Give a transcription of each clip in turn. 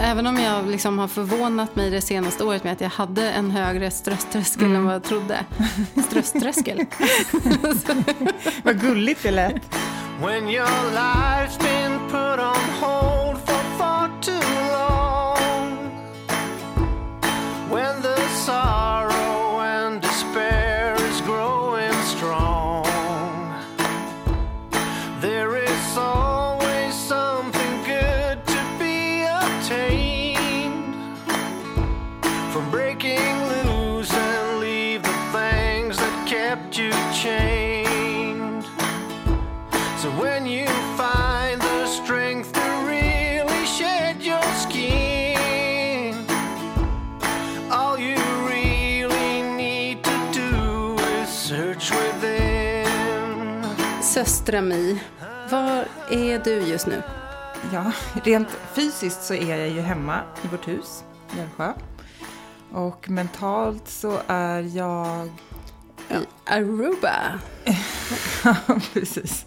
Även om jag liksom har förvånat mig det senaste året med att jag hade en högre ströströskel mm. än vad jag trodde. Ströströskel. vad gulligt det lät. Söstra Mi, var är du just nu? Ja, rent fysiskt så är jag ju hemma i vårt hus, Järvsjö. Och mentalt så är jag... I Aruba. ja, precis.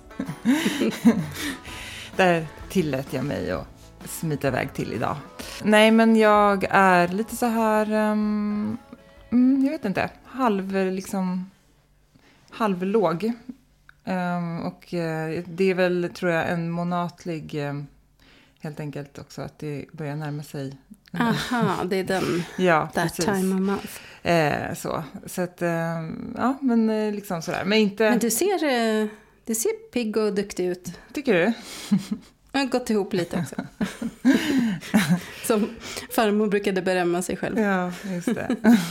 Där tillät jag mig att smita iväg till idag. Nej, men jag är lite så här, um, jag vet inte, halv liksom, halvlåg. Um, och uh, det är väl, tror jag, en månatlig, um, helt enkelt också, att det börjar närma sig. Aha, det är den, ja, that precis. time of month. Eh, så, så att, ja, men eh, liksom sådär. Men inte... Men du ser eh, det ser pigg och duktig ut. Tycker du? Jag har gått ihop lite också. Som farmor brukade berömma sig själv. Ja, just det.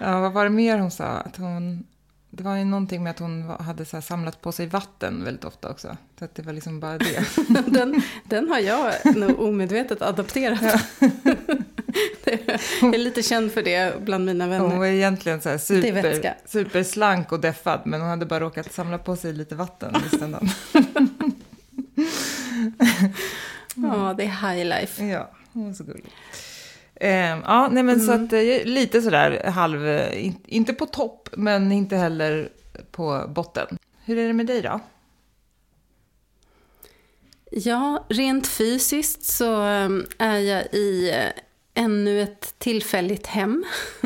ja, vad var det mer hon sa? Att hon, det var ju någonting med att hon hade så samlat på sig vatten väldigt ofta också. Så att det var liksom bara det. den, den har jag nog omedvetet adopterat. Jag är lite känd för det bland mina vänner. Hon var egentligen så super, superslank och deffad, men hon hade bara råkat samla på sig lite vatten Ja, det är high life. Ja, hon var så gullig. Eh, ja, nej men mm. så att eh, lite sådär halv, in, inte på topp, men inte heller på botten. Hur är det med dig då? Ja, rent fysiskt så ehm, är jag i eh, ännu ett tillfälligt hem.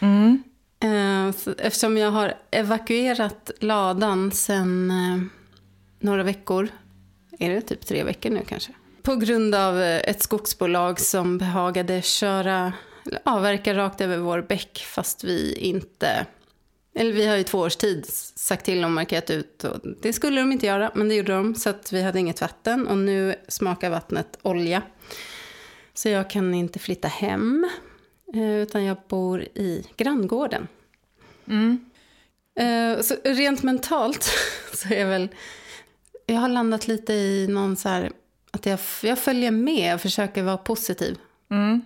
Mm. Eh, eftersom jag har evakuerat ladan sedan eh, några veckor. Är det typ tre veckor nu kanske? På grund av eh, ett skogsbolag som behagade köra, avverka rakt över vår bäck fast vi inte eller vi har i två års tid sagt till och markerat ut. Och det skulle de inte göra, men det gjorde de. Så att vi hade inget vatten. Och nu smakar vattnet olja. Så jag kan inte flytta hem, eh, utan jag bor i granngården. Mm. Eh, så rent mentalt så är jag väl... Jag har landat lite i någon så här... Att jag, jag följer med och försöker vara positiv. Mm.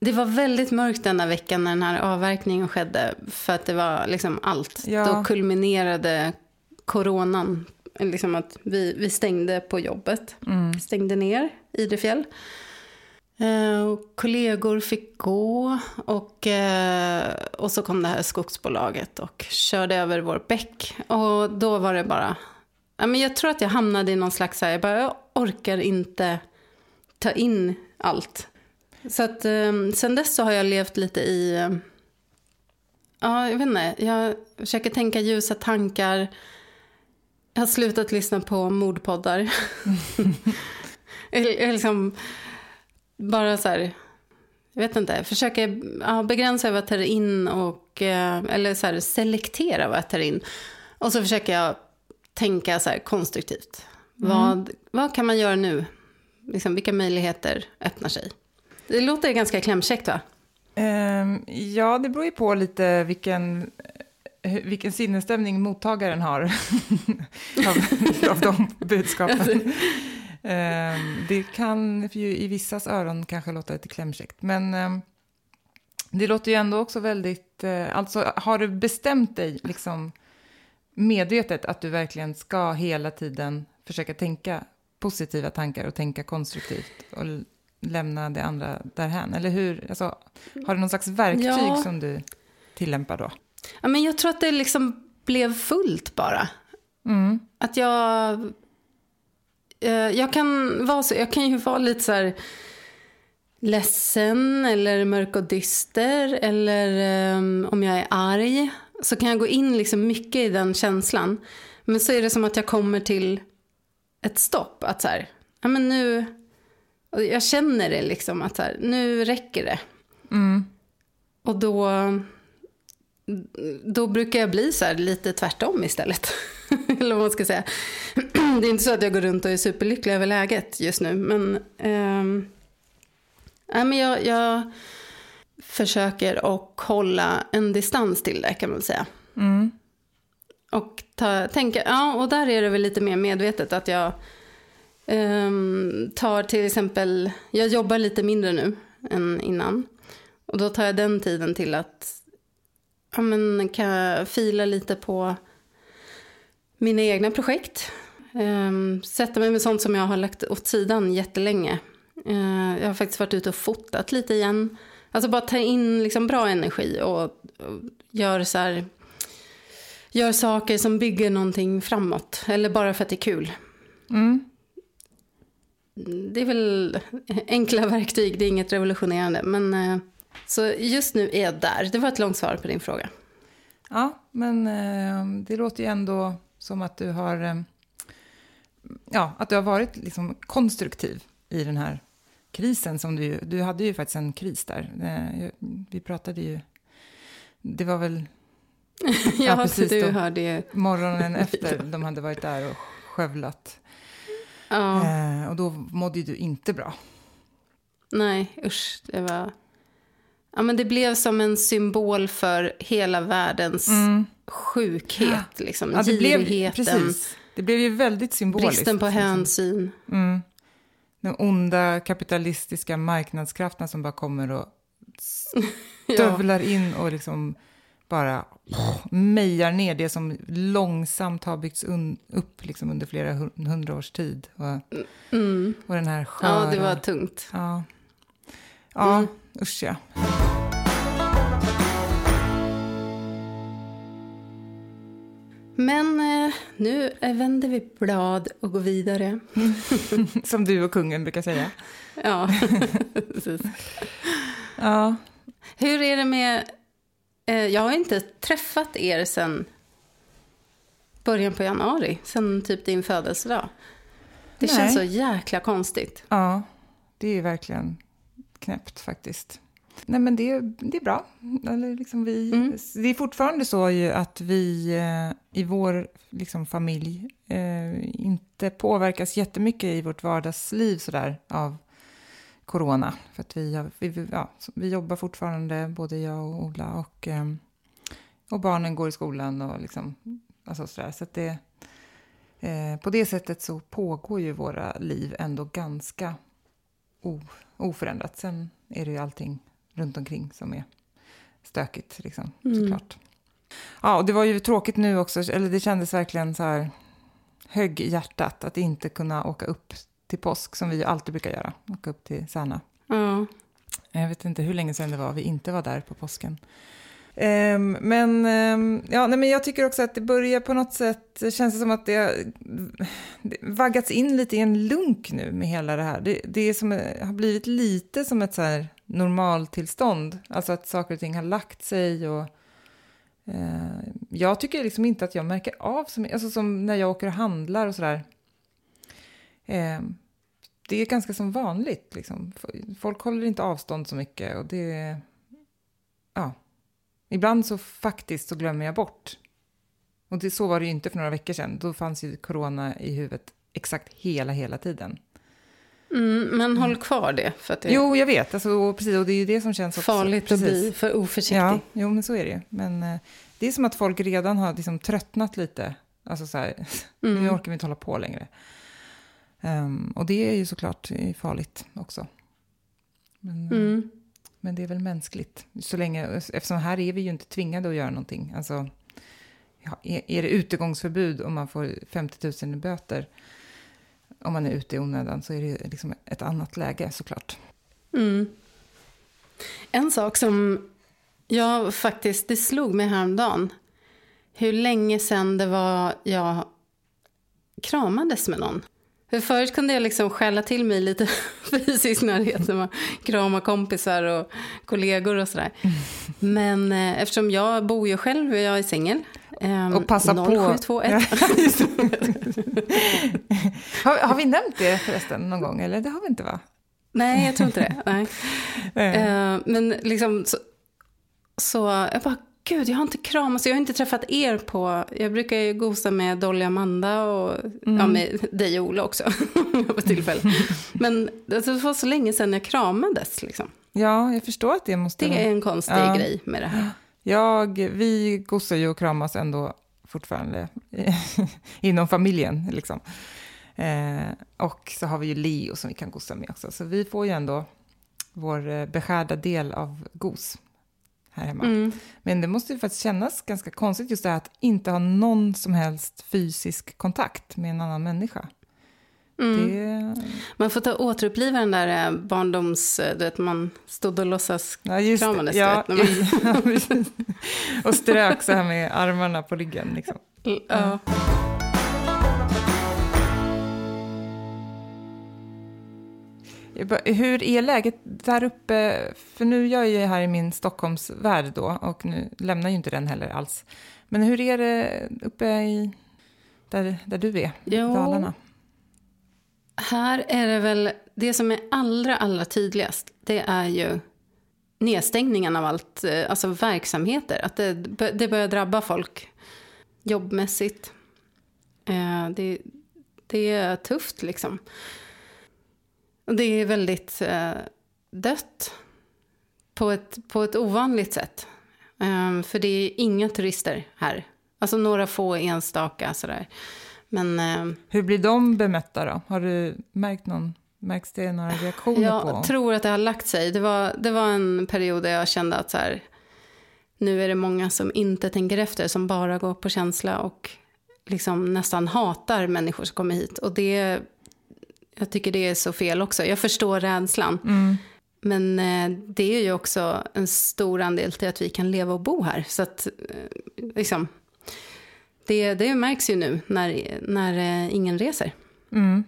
Det var väldigt mörkt denna veckan när den här avverkningen skedde. För att det var liksom allt. Ja. Då kulminerade coronan. Liksom att vi, vi stängde på jobbet. Mm. Stängde ner Idrefjäll. Eh, och kollegor fick gå och, eh, och så kom det här skogsbolaget och körde över vår bäck. Och då var det bara, jag tror att jag hamnade i någon slags, här, jag, bara, orkar inte ta in allt. Så att eh, sen dess så har jag levt lite i, ja jag vet inte, jag försöker tänka ljusa tankar. Jag har slutat lyssna på mordpoddar. jag, jag liksom bara så här, jag vet inte, försöka ja, begränsa vad jag tar in och, eh, eller så här, selektera vad jag tar in. Och så försöker jag tänka så här konstruktivt. Mm. Vad, vad kan man göra nu? Liksom, vilka möjligheter öppnar sig? Det låter ganska klämkäckt va? Um, ja, det beror ju på lite vilken, vilken sinnesstämning mottagaren har av, av de budskapen. Ehm, det kan ju i vissas öron kanske låta lite klämkäckt, men ehm, det låter ju ändå också väldigt... Eh, alltså, har du bestämt dig liksom medvetet att du verkligen ska hela tiden försöka tänka positiva tankar och tänka konstruktivt och lämna det andra därhän? Eller hur? Alltså, har du någon slags verktyg ja. som du tillämpar då? Ja, men jag tror att det liksom blev fullt bara. Mm. Att jag Eh, jag kan, vara så, jag kan ju vara lite så här... ledsen eller mörk och dyster eller um, om jag är arg så kan jag gå in liksom mycket i den känslan. Men så är det som att jag kommer till ett stopp. Att så här, ja men nu, jag känner det liksom att så här, nu räcker det. Mm. Och då, då brukar jag bli så här lite tvärtom istället. Eller vad man ska säga. Det är inte så att jag går runt och är superlycklig över läget just nu. Men, um, ja, men jag, jag försöker att hålla en distans till det kan man säga. Mm. Och ta, tänka, ja, och där är det väl lite mer medvetet att jag um, tar till exempel, jag jobbar lite mindre nu än innan. Och då tar jag den tiden till att ja, men, kan fila lite på mina egna projekt. Um, sätta mig med sånt som jag har lagt åt sidan jättelänge. Uh, jag har faktiskt varit ute och fotat lite igen. Alltså bara ta in liksom bra energi och, och gör så här, gör saker som bygger någonting framåt. Eller bara för att det är kul. Mm. Det är väl enkla verktyg, det är inget revolutionerande. Men, uh, så just nu är jag där. Det var ett långt svar på din fråga. Ja, men uh, det låter ju ändå som att du har, uh, ja, att du har varit liksom konstruktiv i den här krisen som du, du hade ju faktiskt en kris där. Vi pratade ju, det var väl ja, ja precis du hörde ju. morgonen efter de hade varit där och skövlat. Ja. Eh, och då mådde du inte bra. Nej, usch, det var... Ja, men det blev som en symbol för hela världens mm. sjukhet, liksom. Ja, det blev, precis. Det blev ju väldigt symboliskt. Bristen på liksom. hänsyn. Mm de onda kapitalistiska marknadskrafterna som bara kommer och stövlar ja. in och liksom bara mejar ner det som långsamt har byggts upp liksom under flera hundra års tid. Och, mm. och den här sköra... Ja, det var tungt. Ja, ja mm. usch ja. Men eh, nu vänder vi blad och går vidare. Som du och kungen brukar säga. ja, precis. Ja. Hur är det med... Eh, jag har inte träffat er sen början på januari, sen typ din födelsedag. Det Nej. känns så jäkla konstigt. Ja, det är verkligen knäppt faktiskt. Nej, men det, det är bra. Eller liksom vi, mm. Det är fortfarande så ju att vi eh, i vår liksom, familj eh, inte påverkas jättemycket i vårt vardagsliv sådär, av corona. För att vi, vi, ja, vi jobbar fortfarande, både jag och Ola, och, eh, och barnen går i skolan. och liksom, alltså sådär. Så det, eh, på det sättet så pågår ju våra liv ändå ganska o, oförändrat. Sen är det ju allting runt omkring som är stökigt, liksom, mm. såklart. Ja, och det var ju tråkigt nu också, eller det kändes verkligen så här hög hjärtat att inte kunna åka upp till påsk som vi alltid brukar göra, åka upp till Särna. Mm. Jag vet inte hur länge sedan det var vi inte var där på påsken. Um, men, um, ja, nej, men jag tycker också att det börjar på något sätt, det känns som att det har det vaggats in lite i en lunk nu med hela det här. Det, det är som, har blivit lite som ett så här normaltillstånd, alltså att saker och ting har lagt sig och uh, jag tycker liksom inte att jag märker av, som, alltså som när jag åker och handlar och sådär. Uh, det är ganska som vanligt liksom. Folk håller inte avstånd så mycket och det, ja Ibland så faktiskt så glömmer jag bort. Och det, så var det ju inte för några veckor sedan. Då fanns ju corona i huvudet exakt hela, hela tiden. Mm, men håll kvar det. För att det jo, jag vet. Alltså, och, precis, och det är ju det som känns också. Farligt att bli för oförsiktig. Ja, jo, men så är det ju. Men eh, det är som att folk redan har liksom tröttnat lite. Alltså så här, mm. nu orkar vi inte hålla på längre. Um, och det är ju såklart farligt också. Men, mm. Men det är väl mänskligt. Så länge, eftersom här är vi ju inte tvingade att göra någonting. Alltså, ja, är det utegångsförbud om man får 50 000 i böter om man är ute i onödan så är det liksom ett annat läge såklart. Mm. En sak som jag faktiskt, det slog mig häromdagen. Hur länge sedan det var jag kramades med någon. För förut kunde jag liksom skälla till mig lite fysisk närhet när man kramar kompisar och kollegor och sådär. Men eh, eftersom jag bor ju själv, jag är singel. Eh, och passa 0721. på. har, har vi nämnt det förresten någon gång? Eller det har vi inte va? Nej, jag tror inte det. Nej. eh, men liksom så, så jag bara, gud, jag har inte kramat, jag har inte träffat er på, jag brukar ju gosa med Dolly Amanda och mm. ja, med dig och Ola också på tillfälle. Men alltså, det var så länge sedan jag kramades liksom. Ja, jag förstår att det måste... Det är en konstig ja. grej med det här. Jag, vi gosar ju och kramas ändå fortfarande inom familjen liksom. Eh, och så har vi ju Leo som vi kan gosa med också. Så vi får ju ändå vår eh, beskärda del av gos här hemma. Mm. Men det måste ju faktiskt kännas ganska konstigt just det här att inte ha någon som helst fysisk kontakt med en annan människa. Mm. Det... Man får ta återuppliva den där eh, barndoms... Eh, du vet, man stod och låtsas ja, just kramades. Ja, man... och strök så här med armarna på ryggen. Liksom. Ja. Hur är läget där uppe? För nu är jag ju här i min Stockholmsvärld då och nu lämnar ju inte den heller alls. Men hur är det uppe i, där, där du är, jo, Dalarna? Här är det väl, det som är allra, allra tydligast, det är ju nedstängningen av allt, eh, alltså verksamheter. Att det, det börjar drabba folk jobbmässigt. Eh, det, det är tufft liksom. Och det är väldigt eh, dött på ett, på ett ovanligt sätt. Um, för det är inga turister här. Alltså några få enstaka sådär. Men, um, Hur blir de bemötta då? Har du märkt någon, märks det några reaktioner jag på? Jag tror att det har lagt sig. Det var, det var en period där jag kände att så här, nu är det många som inte tänker efter, som bara går på känsla och liksom nästan hatar människor som kommer hit. Och det jag tycker det är så fel också. Jag förstår rädslan. Mm. Men eh, det är ju också en stor andel till att vi kan leva och bo här. Så att, eh, liksom, det, det märks ju nu när, när eh, ingen reser. Mm.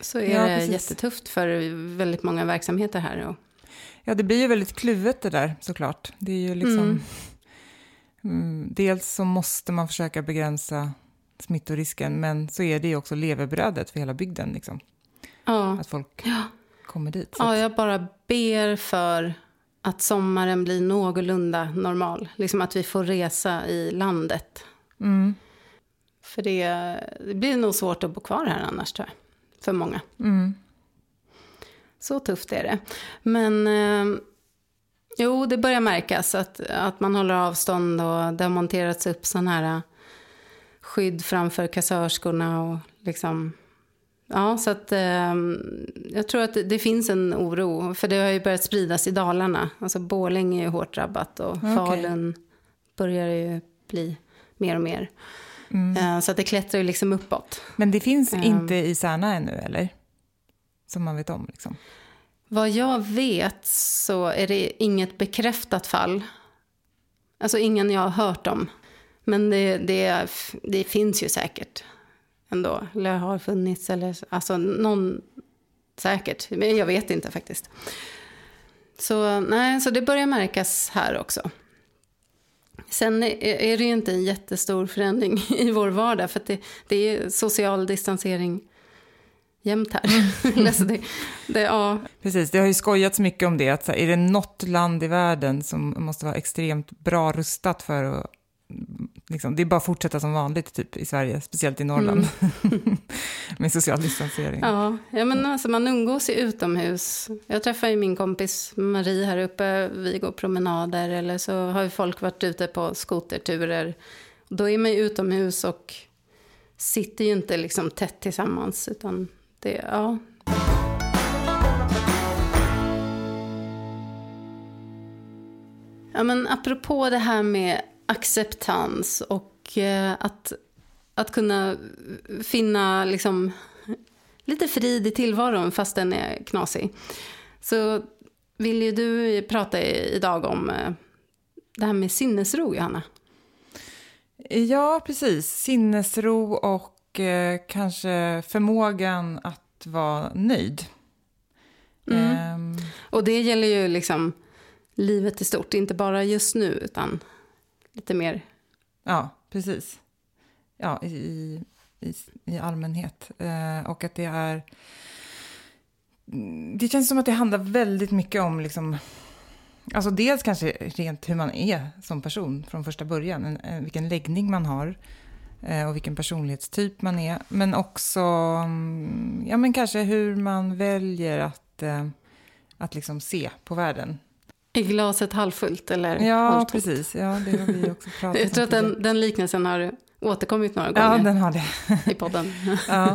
Så är ja, det precis. jättetufft för väldigt många verksamheter här. Och... Ja, det blir ju väldigt kluvet det där såklart. Det är ju liksom... Mm. Mm, dels så måste man försöka begränsa smittorisken, men så är det ju också levebrödet för hela bygden. Liksom. Ja. Att folk ja. kommer dit. Ja, jag bara ber för att sommaren blir någorlunda normal. Liksom att vi får resa i landet. Mm. För det, det, blir nog svårt att bo kvar här annars tror jag. För många. Mm. Så tufft är det. Men eh, jo, det börjar märkas att, att man håller avstånd och det har monterats upp sådana här skydd framför kassörskorna och liksom Ja, så att eh, jag tror att det, det, finns en oro. För det har ju börjat spridas i Dalarna. Alltså Borlänge är ju hårt drabbat och okay. Falun börjar ju bli mer och mer. Mm. Eh, så att det klättrar ju liksom uppåt. Men det finns eh, inte i Särna ännu, eller? Som man vet om liksom? Vad jag vet så är det inget bekräftat fall. Alltså ingen jag har hört om. Men det, det, det finns ju säkert ändå. Eller har funnits eller alltså någon säkert. Men jag vet inte faktiskt. Så, nej, så det börjar märkas här också. Sen är det ju inte en jättestor förändring i vår vardag för det, det är social distansering jämt här. alltså det, det, ja. Precis, det har ju skojats mycket om det. Att är det något land i världen som måste vara extremt bra rustat för att liksom, det är bara att fortsätta som vanligt typ, i Sverige, speciellt i Norrland. Mm. med social distansering. Ja, ja men alltså, man umgås ju utomhus. Jag träffar ju min kompis Marie här uppe. Vi går promenader eller så har folk varit ute på skoterturer. Då är man ju utomhus och sitter ju inte liksom tätt tillsammans. Utan det, ja. Ja, men apropå det här med acceptans och eh, att, att kunna finna liksom, lite frid i tillvaron fast den är knasig. Så vill ju du prata idag om eh, det här med sinnesro, Johanna. Ja, precis. Sinnesro och eh, kanske förmågan att vara nöjd. Mm. Ehm. Och det gäller ju liksom livet i stort, inte bara just nu utan lite mer. Ja, precis. Ja, i, i, i allmänhet. Eh, och att det är... Mm, det känns som att det handlar väldigt mycket om liksom, Alltså dels kanske rent hur man är som person från första början, en, en, vilken läggning man har eh, och vilken personlighetstyp man är. Men också mm, ja, men kanske hur man väljer att, eh, att liksom se på världen. Är glaset halvfullt eller Ja, halvtomt? precis. Ja, det har vi också pratat. Jag tror att den, den liknelsen har återkommit några gånger ja, den har det. i podden. ja.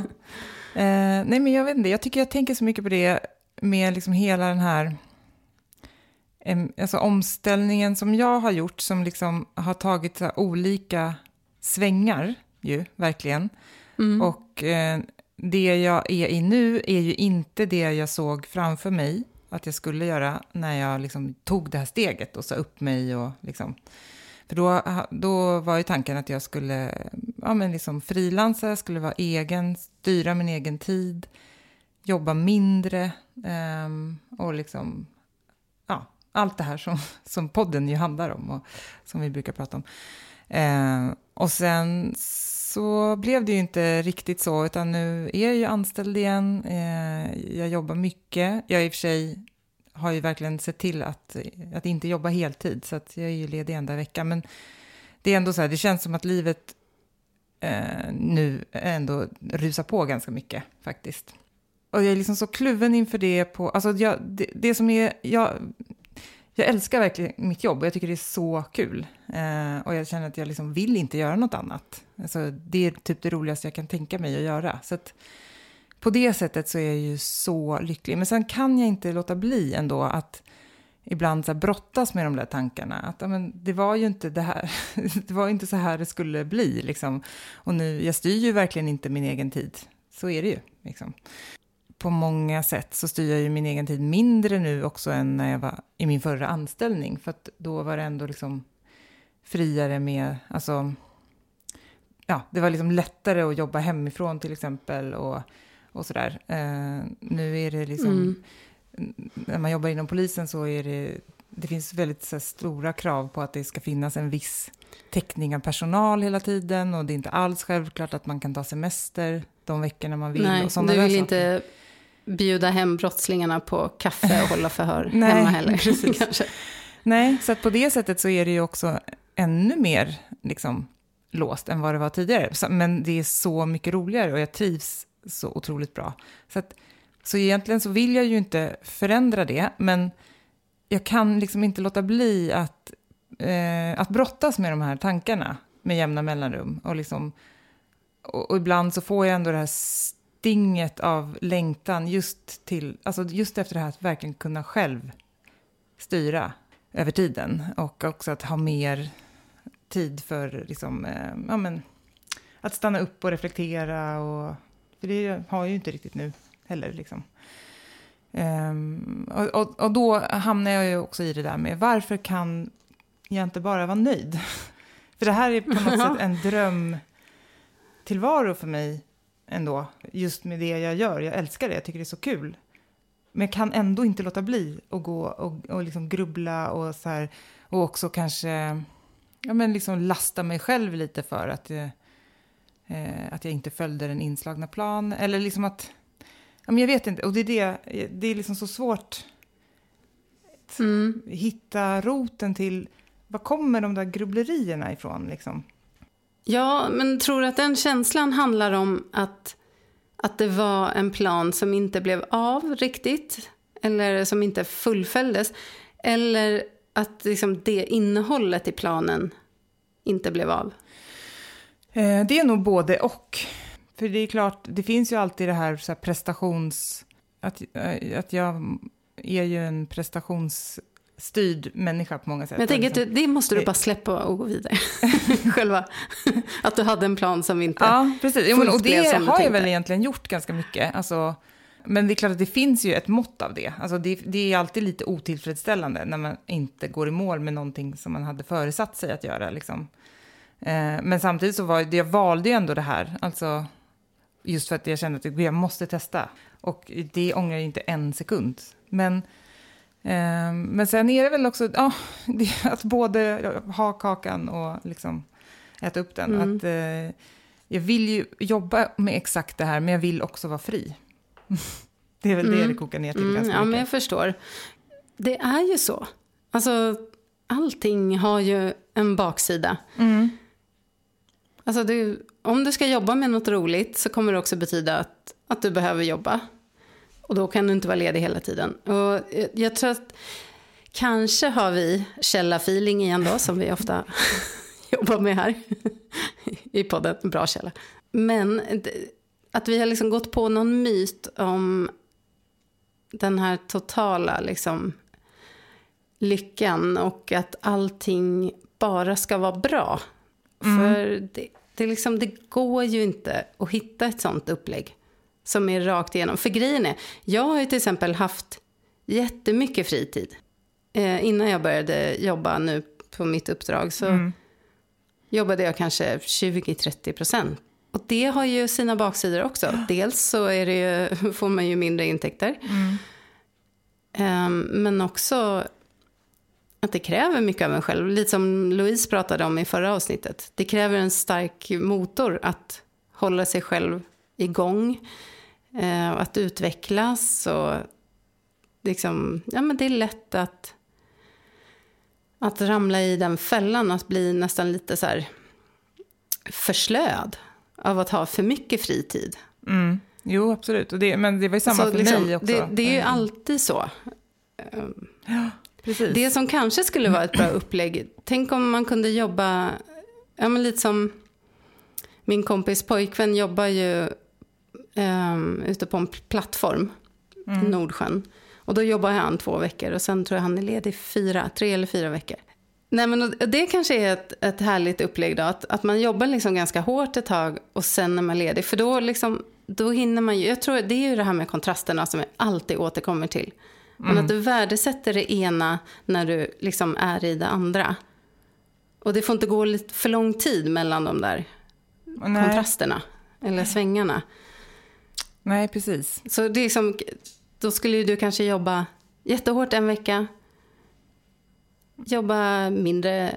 Eh, nej, men jag vet inte. Jag tycker jag tänker så mycket på det med liksom hela den här alltså omställningen som jag har gjort som liksom har tagit så olika svängar ju, verkligen. Mm. Och eh, det jag är i nu är ju inte det jag såg framför mig att jag skulle göra när jag liksom tog det här steget och sa upp mig och liksom. För då, då var ju tanken att jag skulle ja, men liksom frilansa, skulle vara egen, styra min egen tid, jobba mindre um, och liksom Ja, allt det här som, som podden ju handlar om och som vi brukar prata om. Eh, och sen så blev det ju inte riktigt så, utan nu är jag ju anställd igen. Eh, jag jobbar mycket. Jag i och för sig har ju verkligen sett till att, att inte jobba heltid, så att jag är ju ledig enda vecka. Men det är ändå så här, det känns som att livet eh, nu ändå rusar på ganska mycket faktiskt. Och jag är liksom så kluven inför det på, alltså jag, det, det som är, jag, jag älskar verkligen mitt jobb och jag tycker det är så kul. Eh, och jag känner att jag liksom vill inte göra något annat. Alltså, det är typ det roligaste jag kan tänka mig att göra. Så att, på det sättet så är jag ju så lycklig. Men sen kan jag inte låta bli ändå att ibland så här brottas med de där tankarna. Att men, det var ju inte det här, det var inte så här det skulle bli. Liksom. Och nu, jag styr ju verkligen inte min egen tid. Så är det ju. Liksom på många sätt så styr jag ju min egen tid mindre nu också än när jag var i min förra anställning. För att då var det ändå liksom friare med, alltså, ja, det var liksom lättare att jobba hemifrån till exempel och, och sådär. Uh, nu är det liksom, mm. när man jobbar inom polisen så är det, det finns väldigt så stora krav på att det ska finnas en viss täckning av personal hela tiden och det är inte alls självklart att man kan ta semester de veckorna man vill. Nej, och du vill inte bjuda hem brottslingarna på kaffe och hålla förhör Nej, hemma heller. Kanske. Nej, så på det sättet så är det ju också ännu mer liksom, låst än vad det var tidigare. Men det är så mycket roligare och jag trivs så otroligt bra. Så, att, så egentligen så vill jag ju inte förändra det, men jag kan liksom inte låta bli att, eh, att brottas med de här tankarna med jämna mellanrum. Och, liksom, och, och ibland så får jag ändå det här stinget av längtan just, till, alltså just efter det här att verkligen kunna själv styra över tiden och också att ha mer tid för liksom, eh, ja, men, att stanna upp och reflektera. Och, för det har jag ju inte riktigt nu heller. Liksom. Um, och, och, och, då hamnar jag ju också i det där med varför kan jag inte bara vara nöjd? för det här är på något sätt en drömtillvaro för mig ändå, just med det jag gör. Jag älskar det, jag tycker det är så kul. Men jag kan ändå inte låta bli att gå och, och liksom grubbla och så här, och också kanske ja, men liksom lasta mig själv lite för att, eh, att jag inte följde den inslagna plan. Eller liksom att, ja, men jag vet inte, och det är, det, det är liksom så svårt att mm. hitta roten till, var kommer de där grubblerierna ifrån liksom? Ja, men tror du att den känslan handlar om att, att det var en plan som inte blev av riktigt? Eller som inte fullföljdes? Eller att liksom det innehållet i planen inte blev av? Eh, det är nog både och. För det är klart, det finns ju alltid det här, så här prestations... Att, eh, att jag är ju en prestations styrd människa på många sätt. Men jag tänker att det måste du bara släppa och gå vidare. Själva. Att du hade en plan som inte Ja, precis. Jo, men, och det har jag väl egentligen gjort ganska mycket. Alltså, men det är klart att det finns ju ett mått av det. Alltså det, det är alltid lite otillfredsställande när man inte går i mål med någonting som man hade föresatt sig att göra. Liksom. Eh, men samtidigt så var det, jag valde ju ändå det här. Alltså just för att jag kände att jag måste testa. Och det ångrar jag inte en sekund. Men, eh, men sen är det väl också det, att både ha kakan och liksom äta upp den. Mm. Att, eh, jag vill ju jobba med exakt det här, men jag vill också vara fri. det är väl mm. det det kokar ner till mm, ganska Ja, men jag förstår. Det är ju så. Alltså, allting har ju en baksida. Mm. Alltså, du, om du ska jobba med något roligt så kommer det också betyda att, att du behöver jobba. Och då kan du inte vara ledig hela tiden. Och jag tror att kanske har vi källa-feeling igen då, som vi ofta jobbar med här i podden. Bra källa. Men att vi har liksom gått på någon myt om den här totala liksom, lyckan och att allting bara ska vara bra. Mm. För det, det, liksom, det går ju inte att hitta ett sånt upplägg som är rakt igenom. För grejen är, jag har ju till exempel haft jättemycket fritid. Eh, innan jag började jobba nu på mitt uppdrag så mm. jobbade jag kanske 20-30 procent. Och det har ju sina baksidor också. Dels så ju, får man ju mindre intäkter. Mm. Um, men också att det kräver mycket av en själv. Lite som Louise pratade om i förra avsnittet. Det kräver en stark motor att hålla sig själv igång. Eh, att utvecklas. Och liksom, ja, men det är lätt att, att ramla i den fällan. Att bli nästan lite så här förslöad av att ha för mycket fritid. Mm. Jo, absolut. Och det, men det var ju samma så för liksom, mig också. Det, det är ju mm. alltid så. Ja. Precis. Det som kanske skulle vara ett bra upplägg, tänk om man kunde jobba, ja men lite som min kompis pojkvän jobbar ju um, ute på en plattform mm. i Nordsjön. Och då jobbar han två veckor och sen tror jag han är ledig fyra, tre eller fyra veckor. Nej, men det kanske är ett, ett härligt upplägg då, att, att man jobbar liksom ganska hårt ett tag och sen är man ledig. För då, liksom, då hinner man ju, jag tror det är ju det här med kontrasterna som jag alltid återkommer till. Men mm. att du värdesätter det ena när du liksom är i det andra. Och det får inte gå lite för lång tid mellan de där Nej. kontrasterna. Eller svängarna. Nej, precis. Så det är som, då skulle du kanske jobba jättehårt en vecka. Jobba mindre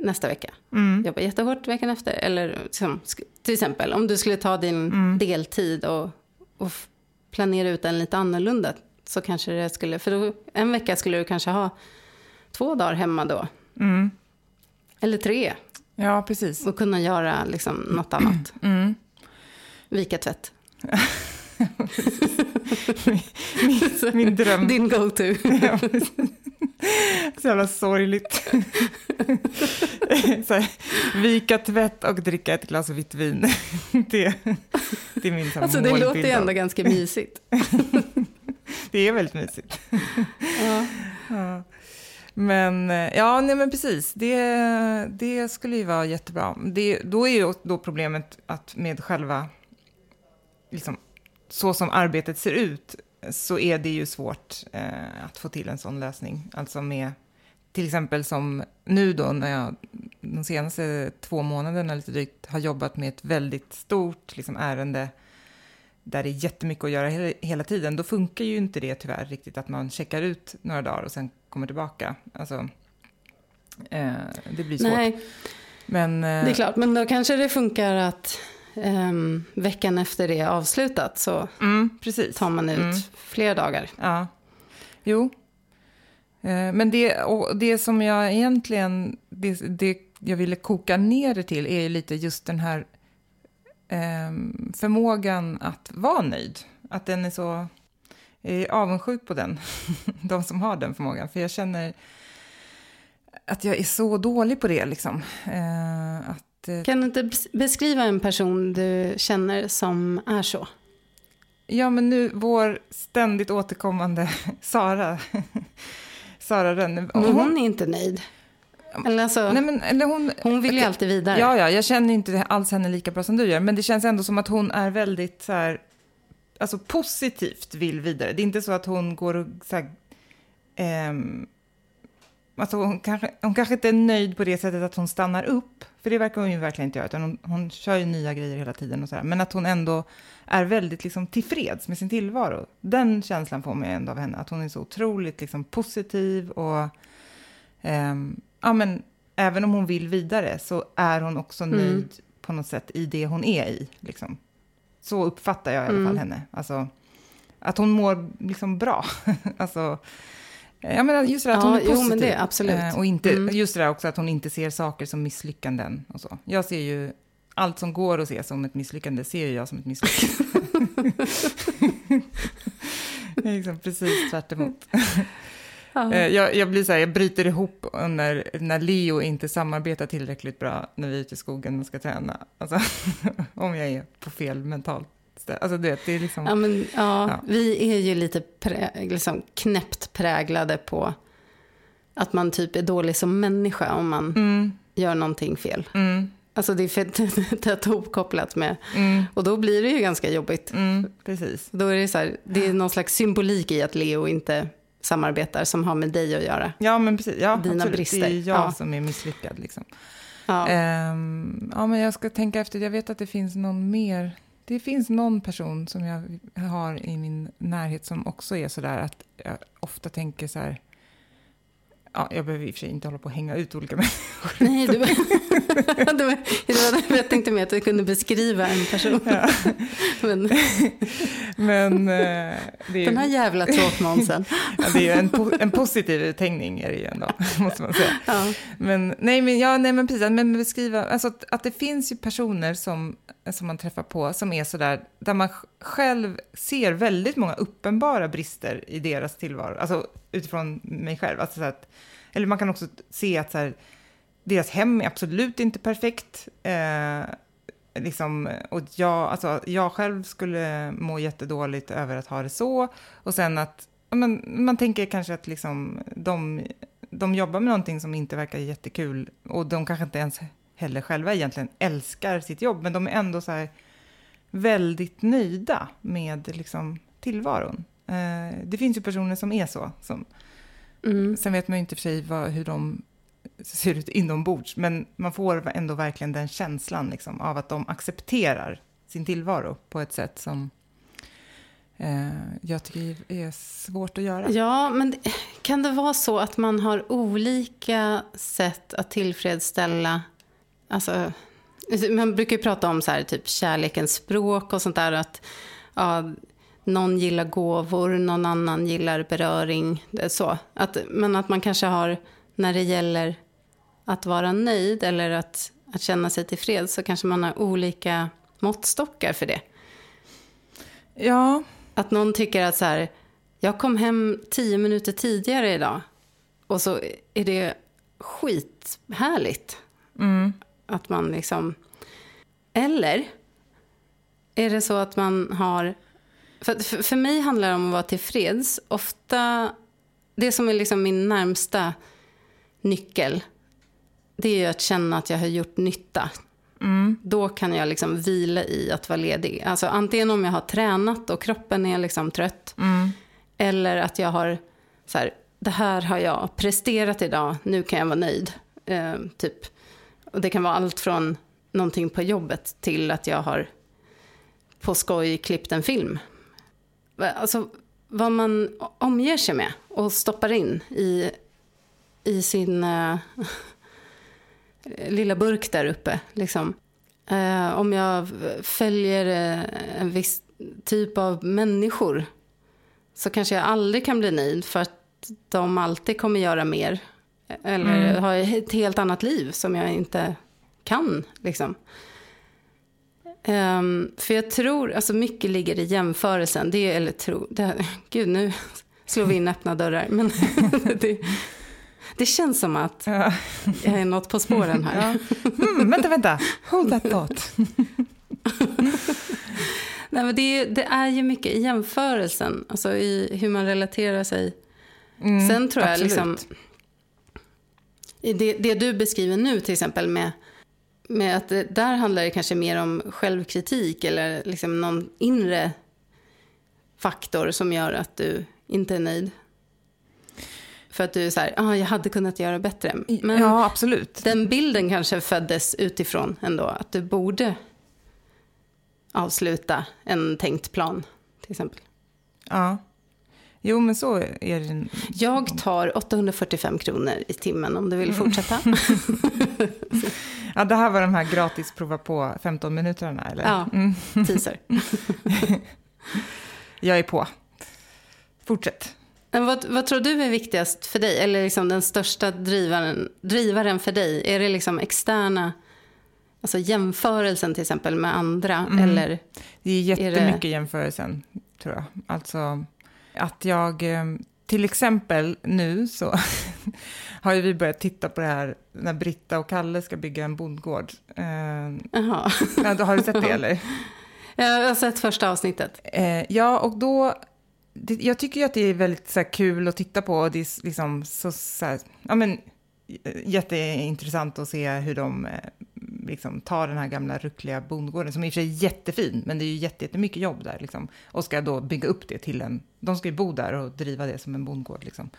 nästa vecka. Mm. Jobba jättehårt veckan efter. Eller som, till exempel om du skulle ta din mm. deltid och, och planera ut den lite annorlunda så kanske det skulle, för då, en vecka skulle du kanske ha två dagar hemma då. Mm. Eller tre. Ja, precis. Och kunna göra liksom något annat. Mm. Vika tvätt. min, min, dröm. Din go-to. ja, så jävla sorgligt. så här, vika tvätt och dricka ett glas vitt vin. det, det är min Alltså det låter ju ändå ganska mysigt. det är väldigt mysigt. ja. ja. Men ja, nej men precis. Det, det skulle ju vara jättebra. Det, då är ju då problemet att med själva, liksom, så som arbetet ser ut, så är det ju svårt eh, att få till en sån lösning. Alltså med, till exempel som nu då när jag de senaste två månaderna lite drygt har jobbat med ett väldigt stort liksom, ärende där det är jättemycket att göra hela, hela tiden, då funkar ju inte det tyvärr riktigt att man checkar ut några dagar och sen kommer tillbaka. Alltså, eh, det blir svårt. Nej, men, eh, det är klart, men då kanske det funkar att um, veckan efter det är avslutat så mm, tar man ut mm. fler dagar. Ja, jo. Eh, men det, och det som jag egentligen, det, det jag ville koka ner det till är lite just den här eh, förmågan att vara nöjd. Att den är så... Jag är avundsjuk på den, de som har den förmågan. För jag känner att jag är så dålig på det. Liksom. Eh, att, eh, kan du inte beskriva en person du känner som är så? Ja, men nu vår ständigt återkommande Sara. Sara Rönne. Men hon, hon är inte nöjd. Eller alltså, Nej, men, eller hon, hon vill ju alltid vidare. Ja, ja, jag känner inte alls henne lika bra som du gör, men det känns ändå som att hon är väldigt så här, alltså positivt vill vidare. Det är inte så att hon går och så här, eh, Alltså hon, kanske, hon kanske inte är nöjd på det sättet att hon stannar upp, för det verkar hon ju verkligen inte göra, utan hon, hon kör ju nya grejer hela tiden och sådär. Men att hon ändå är väldigt liksom tillfreds med sin tillvaro. Den känslan får man ändå av henne, att hon är så otroligt liksom positiv och ehm, ja men även om hon vill vidare så är hon också mm. nöjd på något sätt i det hon är i. Liksom. Så uppfattar jag i alla fall mm. henne. Alltså, att hon mår liksom bra. alltså, Ja, men just det att hon är positiv. Jo, men det, absolut. Eh, och inte, mm. just det där också att hon inte ser saker som misslyckanden och så. Jag ser ju allt som går att se som ett misslyckande ser jag som ett misslyckande. det är liksom precis tvärt emot. Ja. Eh, jag, jag, blir så här, jag bryter ihop när, när Leo inte samarbetar tillräckligt bra när vi är ute i skogen och ska träna. Alltså, om jag är på fel mentalt Alltså, det, det är liksom, ja, men, ja, ja, Vi är ju lite prä, liksom knäppt präglade på att man typ är dålig som människa om man mm. gör någonting fel. Mm. Alltså det är fett tätt hopkopplat med. Mm. Och då blir det ju ganska jobbigt. Mm, precis. Då är det så här, det är någon slags symbolik i att Leo inte samarbetar som har med dig att göra. Ja, men precis. Ja, Dina absolut. brister. Det är jag ja. som är misslyckad. Liksom. Ja. Um, ja, men jag ska tänka efter. Jag vet att det finns någon mer. Det finns någon person som jag har i min närhet som också är så där att jag ofta tänker så här Ja, jag behöver i och för sig inte hålla på och hänga ut olika människor. Nej, du, var, det jag tänkte mer att du kunde beskriva en person. Ja. Men, Men eh, är, Den här jävla tråkmånsen. ja, det är en, en positiv uthängning är det ju ändå, måste man säga. Ja. Men, nej, men, ja, nej, men precis, men beskriva, alltså att, att det finns ju personer som, som man träffar på som är sådär, där man själv ser väldigt många uppenbara brister i deras tillvaro, alltså utifrån mig själv. Alltså så att, eller man kan också se att så här, deras hem är absolut inte perfekt. Eh, liksom, och jag, alltså, jag själv skulle må jättedåligt över att ha det så. Och sen att man, man tänker kanske att liksom, de, de jobbar med någonting som inte verkar jättekul. Och de kanske inte ens heller själva egentligen älskar sitt jobb. Men de är ändå så här väldigt nöjda med liksom, tillvaron. Eh, det finns ju personer som är så. Som, mm. Sen vet man ju inte för sig vad, hur de ser ut inombords, men man får ändå verkligen den känslan liksom, av att de accepterar sin tillvaro på ett sätt som eh, jag tycker är svårt att göra. Ja, men kan det vara så att man har olika sätt att tillfredsställa... Alltså, man brukar ju prata om så här, typ kärlekens språk och sånt där. Att, ja, någon gillar gåvor, någon annan gillar beröring. Så. Att, men att man kanske har, när det gäller att vara nöjd eller att, att känna sig tillfreds så kanske man har olika måttstockar för det. Ja. Att någon tycker att så här, jag kom hem tio minuter tidigare idag och så är det skithärligt. Mm. Att man liksom... Eller är det så att man har för, för, för, mig handlar det om att vara tillfreds. Ofta, det som är liksom min närmsta nyckel, det är ju att känna att jag har gjort nytta. Mm. Då kan jag liksom vila i att vara ledig. Alltså antingen om jag har tränat och kroppen är liksom trött. Mm. Eller att jag har, så här, det här har jag presterat idag, nu kan jag vara nöjd. Eh, typ. Och det kan vara allt från någonting på jobbet till att jag har på skoj klippt en film alltså, vad man omger sig med och stoppar in i, i sin uh, lilla burk där uppe. Liksom. Uh, om jag följer uh, en viss typ av människor så kanske jag aldrig kan bli nöjd för att de alltid kommer göra mer. Eller mm. ha ett helt annat liv som jag inte kan. Liksom. Um, för jag tror, alltså mycket ligger i jämförelsen. Det, eller tro, det, gud nu slår vi in öppna dörrar. Men det, det känns som att ja. jag är något på spåren här. Ja. Mm, vänta, vänta. Hold that thought. Nej, men det, det, är ju mycket i jämförelsen, alltså i hur man relaterar sig. Mm, Sen tror jag liksom... Det, det du beskriver nu till exempel med med att det, där handlar det kanske mer om självkritik eller liksom någon inre faktor som gör att du inte är nöjd? För att du är så här, ah, jag hade kunnat göra bättre. Men ja, absolut. den bilden kanske föddes utifrån ändå, att du borde avsluta en tänkt plan, till exempel. Ja. Jo, men så är det. Jag tar 845 kronor i timmen om du vill fortsätta. ja, det här var de här gratis prova på 15 minuterna, eller? Ja, mm. teaser. Jag är på. Fortsätt. Men vad, vad tror du är viktigast för dig? Eller liksom den största drivaren, drivaren för dig? Är det liksom externa, alltså jämförelsen till exempel med andra? Mm. Eller det är jättemycket är det... jämförelsen, tror jag. Alltså att jag, eh, till exempel nu så har ju vi börjat titta på det här när Britta och Kalle ska bygga en bondgård. Eh, Jaha. Ja, har du sett det eller? Jag har sett första avsnittet. Eh, ja, och då det, jag tycker ju att det är väldigt så här, kul att titta på. Det är liksom så, så här, ja, men, jätteintressant att se hur de eh, liksom, tar den här gamla ruckliga bondgården, som i och för sig är jättefin, men det är ju jättemycket jobb där. Liksom, och ska då bygga upp det till en... De ska ju bo där och driva det som en bondgård. Liksom.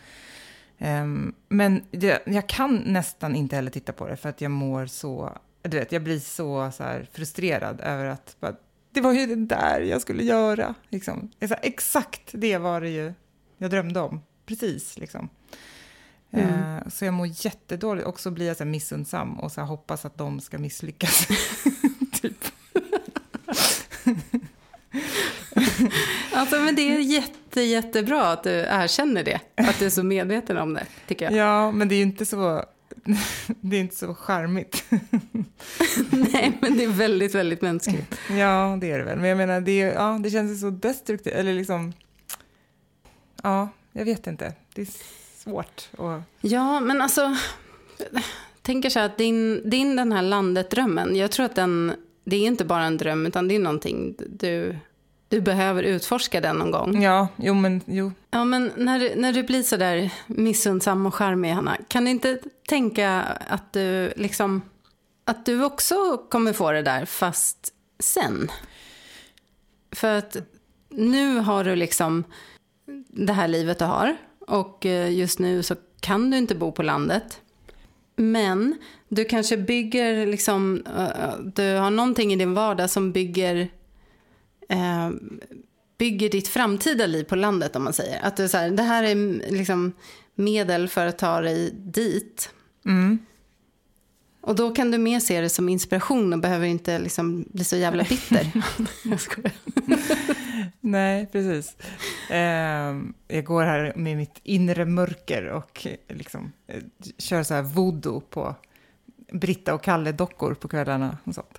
Um, men det, jag kan nästan inte heller titta på det, för att jag mår så... Du vet, jag blir så, så här, frustrerad över att bara, det var ju det där jag skulle göra. Liksom. Exakt det var det ju jag drömde om. Precis, liksom. Mm. Uh, så jag mår jättedåligt och så blir jag så missundsam och så hoppas att de ska misslyckas. typ. alltså, men det är jätte, jättebra att du erkänner det. Att du är så medveten om det, tycker jag. Ja, men det är ju inte så det är inte så charmigt. Nej, men det är väldigt, väldigt mänskligt. Ja, det är det väl. Men jag menar, det, ja, det känns så destruktivt. Eller liksom... Ja, jag vet inte. Det är svårt. att... Ja, men alltså... tänker så här att din, din den här landet-drömmen, jag tror att den... Det är inte bara en dröm, utan det är någonting du du behöver utforska den någon gång. Ja, jo men jo. Ja, men när, när du blir så där missundsam och charmig, Hanna, kan du inte tänka att du liksom, att du också kommer få det där, fast sen? För att nu har du liksom det här livet du har och eh, just nu så kan du inte bo på landet. Men du kanske bygger liksom, eh, du har någonting i din vardag som bygger eh, bygger ditt framtida liv på landet om man säger. Att du så här, det här är liksom medel för att ta dig dit. Mm. Och då kan du mer se det som inspiration och behöver inte liksom bli så jävla bitter. jag skojar. Nej, precis. Eh, jag går här med mitt inre mörker och liksom, eh, kör så här voodoo på Britta och Kalle-dockor på kvällarna och sånt.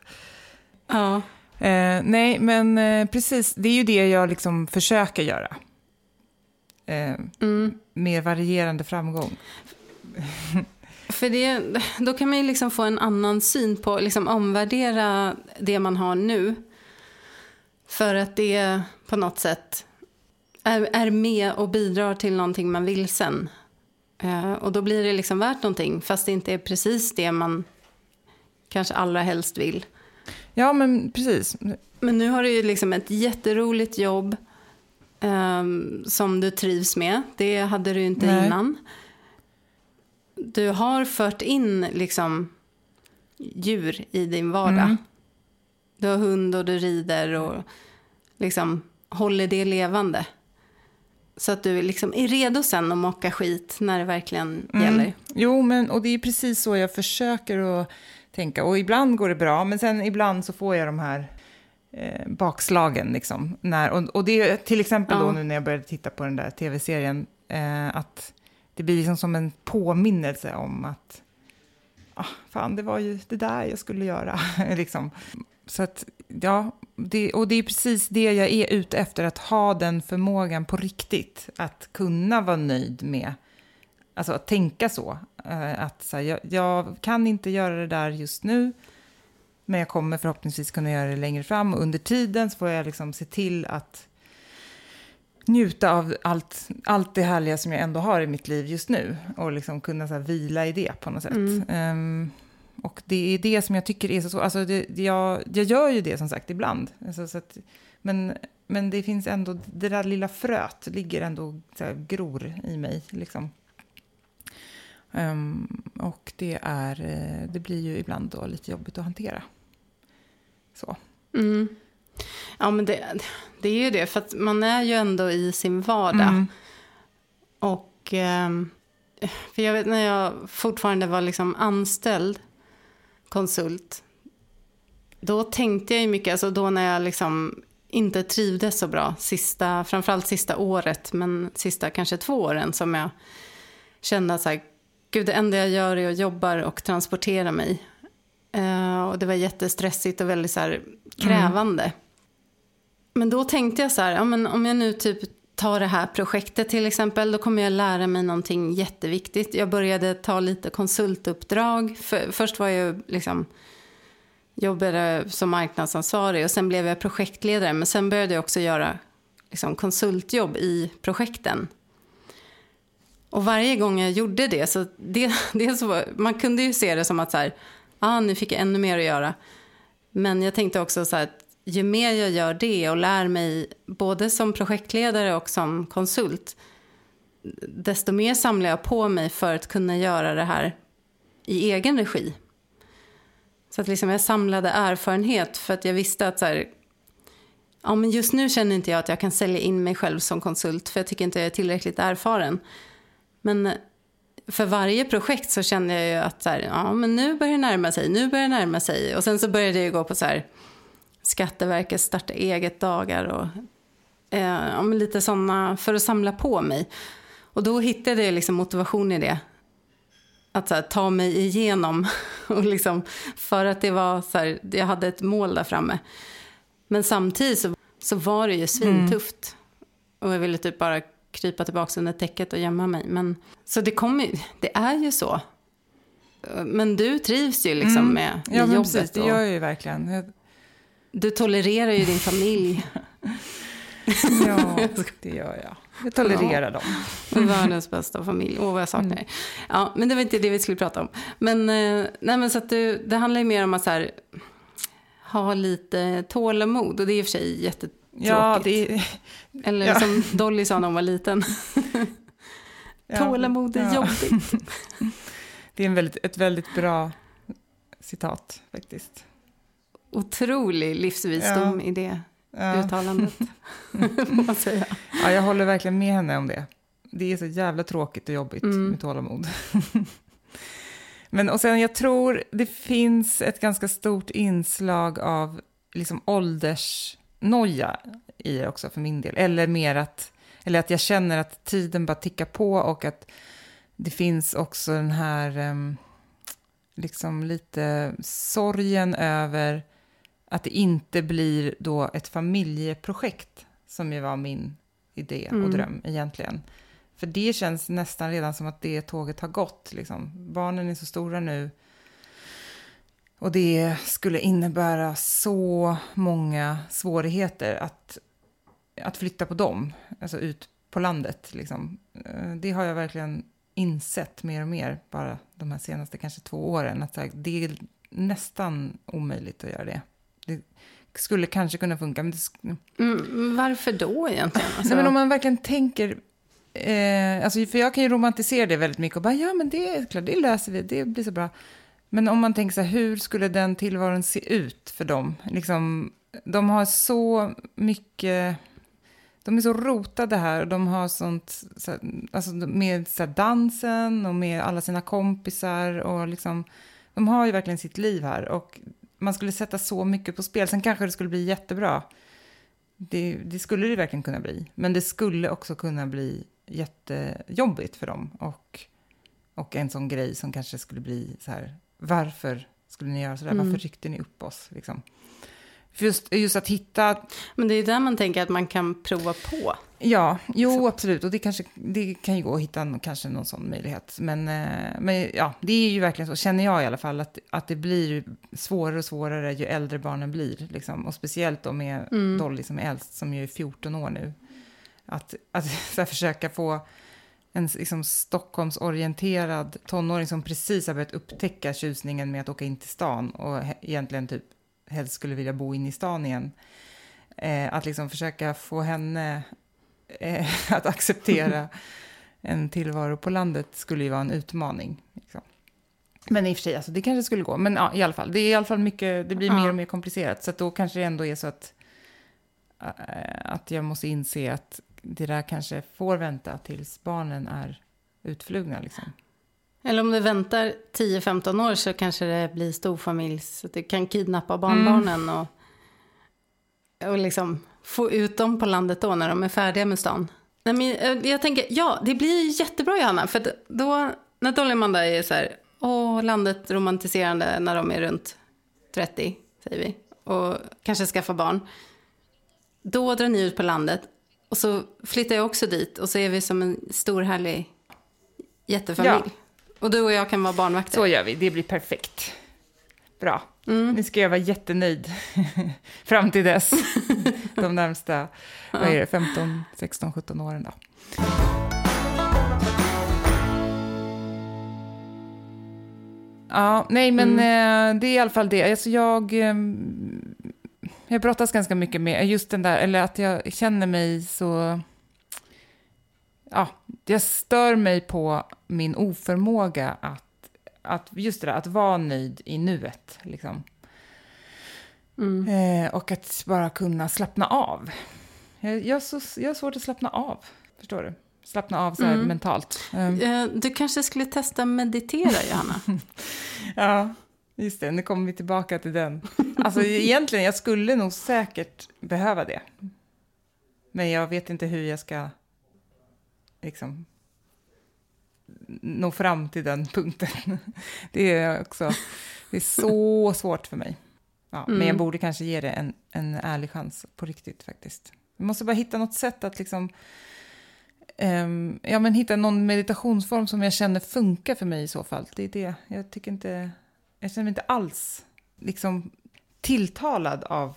Ja. Eh, nej, men eh, precis, det är ju det jag liksom försöker göra. Eh, mm. Med varierande framgång. För det, då kan man ju liksom få en annan syn på, liksom omvärdera det man har nu. För att det på något sätt är, är med och bidrar till någonting man vill sen. Eh, och då blir det liksom värt någonting, fast det inte är precis det man kanske allra helst vill. Ja, men precis. Men nu har du ju liksom ett jätteroligt jobb um, som du trivs med. Det hade du inte Nej. innan. Du har fört in liksom djur i din vardag. Mm. Du har hund och du rider och liksom håller det levande. Så att du liksom är redo sen att mocka skit när det verkligen mm. gäller. Jo, men och det är precis så jag försöker att tänka. Och ibland går det bra, men sen ibland så får jag de här eh, bakslagen. Liksom, när, och, och det är till exempel ja. då nu när jag började titta på den där tv-serien, eh, att det blir liksom som en påminnelse om att ah, fan, det var ju det där jag skulle göra. liksom. Så att, ja, det, och det är precis det jag är ute efter, att ha den förmågan på riktigt, att kunna vara nöjd med Alltså att tänka så. Eh, att så här, jag, jag, kan inte göra det där just nu, men jag kommer förhoppningsvis kunna göra det längre fram. Och under tiden så får jag liksom se till att njuta av allt, allt det härliga som jag ändå har i mitt liv just nu. Och liksom kunna så vila i det på något sätt. Mm. Um, och det är det som jag tycker är så svårt. Alltså det, jag, jag gör ju det som sagt ibland. Alltså, så att, men, men det finns ändå, det där lilla fröet ligger ändå så här, gror i mig. Liksom. Um, och det, är, eh, det blir ju ibland då lite jobbigt att hantera. Så. Mm. Ja, men det, det är ju det, för att man är ju ändå i sin vardag. Mm. Och um, för jag vet när jag fortfarande var liksom anställd konsult. Då tänkte jag ju mycket, alltså då när jag liksom inte trivdes så bra, sista, framförallt sista året, men sista kanske två åren som jag kände att så här, gud det enda jag gör är att jobba och transportera mig. Uh, och det var jättestressigt och väldigt så här, krävande. Mm. Men då tänkte jag så här, ja, men om jag nu typ tar det här projektet till exempel, då kommer jag lära mig någonting jätteviktigt. Jag började ta lite konsultuppdrag. För, först var jag liksom jobbade som marknadsansvarig och sen blev jag projektledare. Men sen började jag också göra liksom, konsultjobb i projekten. Och varje gång jag gjorde det så, det, det så man kunde ju se det som att så här, ah, nu fick jag ännu mer att göra. Men jag tänkte också så här, att ju mer jag gör det och lär mig både som projektledare och som konsult, desto mer samlar jag på mig för att kunna göra det här i egen regi. Så att liksom jag samlade erfarenhet för att jag visste att så här, ja, men just nu känner inte jag att jag kan sälja in mig själv som konsult för jag tycker inte jag är tillräckligt erfaren. Men för varje projekt så kände jag ju att så här, ja, men nu börjar det närma sig, nu börjar det närma sig. Och sen så började jag gå på så här, Skatteverket starta eget-dagar och eh, ja, lite sådana för att samla på mig. Och då hittade jag liksom motivation i det. Att här, ta mig igenom. Och liksom, för att det var så här, jag hade ett mål där framme. Men samtidigt så, så var det ju svintufft. Mm. Och jag ville typ bara krypa tillbaka under täcket och gömma mig. Men, så det, kommer, det är ju så. Men du trivs ju liksom mm. med, med ja, jobbet. Precis, det gör jag ju verkligen. Du tolererar ju din familj. ja, det gör jag. Jag tolererar ja. dem. Världens bästa familj. Åh, vad jag saknar mm. Ja, men det var inte det vi skulle prata om. Men, eh, nej, men så att det, det handlar ju mer om att så här, ha lite tålamod. Och det är i och för sig jättetråkigt. Ja, det Eller ja. som Dolly sa när hon var liten. Tålamod är ja. jobbigt. det är en väldigt, ett väldigt bra citat faktiskt otrolig livsvisdom ja. i det ja. uttalandet. man säga. Ja, jag håller verkligen med henne om det. Det är så jävla tråkigt och jobbigt mm. med tålamod. Men och sen jag tror det finns ett ganska stort inslag av liksom åldersnoja i det också för min del. Eller mer att, eller att jag känner att tiden bara tickar på och att det finns också den här um, liksom lite sorgen över att det inte blir då ett familjeprojekt, som ju var min idé och mm. dröm egentligen. För det känns nästan redan som att det tåget har gått. Liksom. Barnen är så stora nu. Och det skulle innebära så många svårigheter att, att flytta på dem, alltså ut på landet. Liksom. Eh, det har jag verkligen insett mer och mer, bara de här senaste kanske två åren. Att det är nästan omöjligt att göra det. Det skulle kanske kunna funka. Men det... mm, varför då egentligen? Alltså... Nej, men om man verkligen tänker... Eh, alltså, för jag kan ju romantisera det väldigt mycket och bara, ja men det är klart, det löser vi, det blir så bra. Men om man tänker så här, hur skulle den tillvaron se ut för dem? Liksom, de har så mycket... De är så rotade här och de har sånt, så här, alltså med så här, dansen och med alla sina kompisar och liksom, de har ju verkligen sitt liv här och man skulle sätta så mycket på spel. Sen kanske det skulle bli jättebra. Det, det, skulle det verkligen kunna bli. Men det skulle också kunna bli jättejobbigt för dem. Och, och en sån grej som kanske skulle bli så här, varför skulle ni göra så där? Mm. Varför ryckte ni upp oss? Liksom. Just, just att hitta... Men det är där man tänker att man kan prova på. Ja, jo så. absolut. Och det, kanske, det kan ju gå att hitta kanske någon sån möjlighet. Men, eh, men ja, det är ju verkligen så, känner jag i alla fall, att, att det blir svårare och svårare ju äldre barnen blir. Liksom. Och speciellt då med mm. Dolly som är äldst, som ju är 14 år nu. Att, att här, försöka få en liksom, Stockholmsorienterad tonåring som precis har börjat upptäcka tjusningen med att åka in till stan och egentligen typ helst skulle vilja bo inne i stan igen. Eh, att liksom försöka få henne eh, att acceptera en tillvaro på landet skulle ju vara en utmaning. Liksom. Men i och för sig, alltså, det kanske skulle gå. Men ja, i alla fall, det är i alla fall mycket, det blir Ja. mer och mer komplicerat. Så då kanske det ändå är så att, äh, att jag måste inse att det där kanske får vänta tills barnen är utflugna. Liksom. Eller om du väntar 10-15 år så kanske det blir storfamilj så att du kan kidnappa barnbarnen och, och liksom få ut dem på landet då när de är färdiga med stan. Nej, men eh, jag tänker, ja, det blir jättebra Johanna, för då när Dolly och Amanda är så här, åh, landet romantiserande när de är runt 30, säger vi, och kanske skaffa barn. Då drar ni ut på landet och så flyttar jag också dit och så är vi som en stor härlig jättefamilj. Ja. Och du och jag kan vara barnvakter. Så gör vi, det blir perfekt. Bra. Mm. Nu ska jag vara jättenöjd fram till dess. De närmsta, vad är det, 15, 16, 17 åren då. Ja, nej men eh, det är i alla fall det. Alltså jag, eh, jag brottas ganska mycket med just den där, eller att jag känner mig så... Ja, jag stör mig på min oförmåga att, att just det där, att vara nöjd i nuet. Liksom. Mm. Eh, och att bara kunna slappna av. Jag, jag, så, jag har svårt att slappna av, förstår du? Slappna av så här Mm. mentalt. Um, Eh, Du kanske skulle testa meditera, Johanna? ja, just det, nu kommer vi tillbaka till den. Alltså egentligen, jag skulle nog säkert behöva det. Men jag vet inte hur jag ska liksom nå fram till den punkten. Det är också, det är så svårt för mig. Ja, Men jag Mm. borde kanske ge det en, en ärlig chans på riktigt faktiskt. Jag måste bara hitta något sätt att liksom ehm, ja, men hitta någon meditationsform som jag känner funkar för mig i så fall. Det är det. Jag tycker inte, jag känner mig inte alls liksom tilltalad av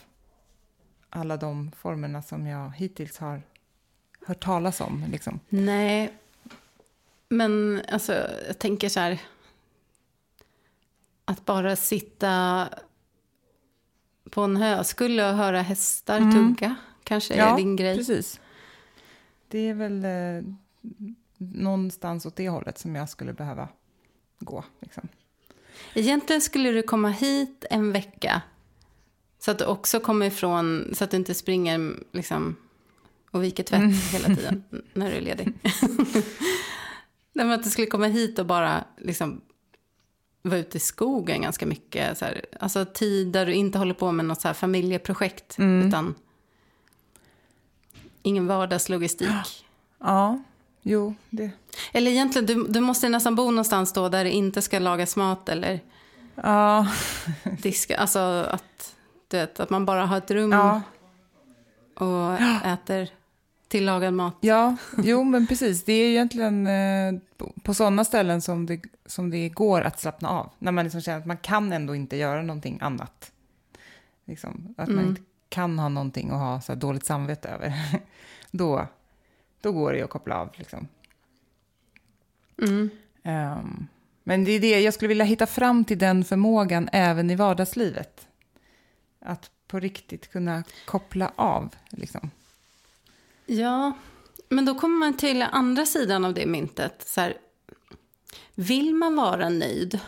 alla de formerna som jag hittills har hört talas om. Liksom. Nej, men alltså, jag tänker så här. Att bara sitta på en höskulle och höra hästar Mm. tugga kanske är din grej. precis. Det är väl eh, någonstans åt det hållet som jag skulle behöva gå. Liksom. Egentligen skulle du komma hit en vecka. Så att du också kommer ifrån, så att du inte springer liksom, och viker tvätt Mm. hela tiden när du är ledig. Nej, att du skulle komma hit och bara liksom, vara ute i skogen ganska mycket. Så här, alltså tid där du inte håller på med något så familjeprojekt. Mm. Utan ingen vardagslogistik. Ja, jo, det... Eller egentligen, du, du måste nästan bo någonstans då där det inte ska lagas mat eller Ja, diska. Alltså att, vet, att man bara har ett rum ja, och äter tillagad mat. ja, jo men precis. Det är egentligen eh, på, sådana ställen som det, som det går att slappna av. När man liksom känner att man kan ändå inte göra någonting annat. Liksom, att man Mm. inte kan ha någonting att ha så dåligt samvete över. då, då går det ju att koppla av. Liksom. Mm. Ehm, men det är det, jag skulle vilja hitta fram till den förmågan även i vardagslivet. Att på riktigt kunna koppla av. Liksom. Ja, men då kommer man till andra sidan av det myntet. Så här, vill man vara nöjd?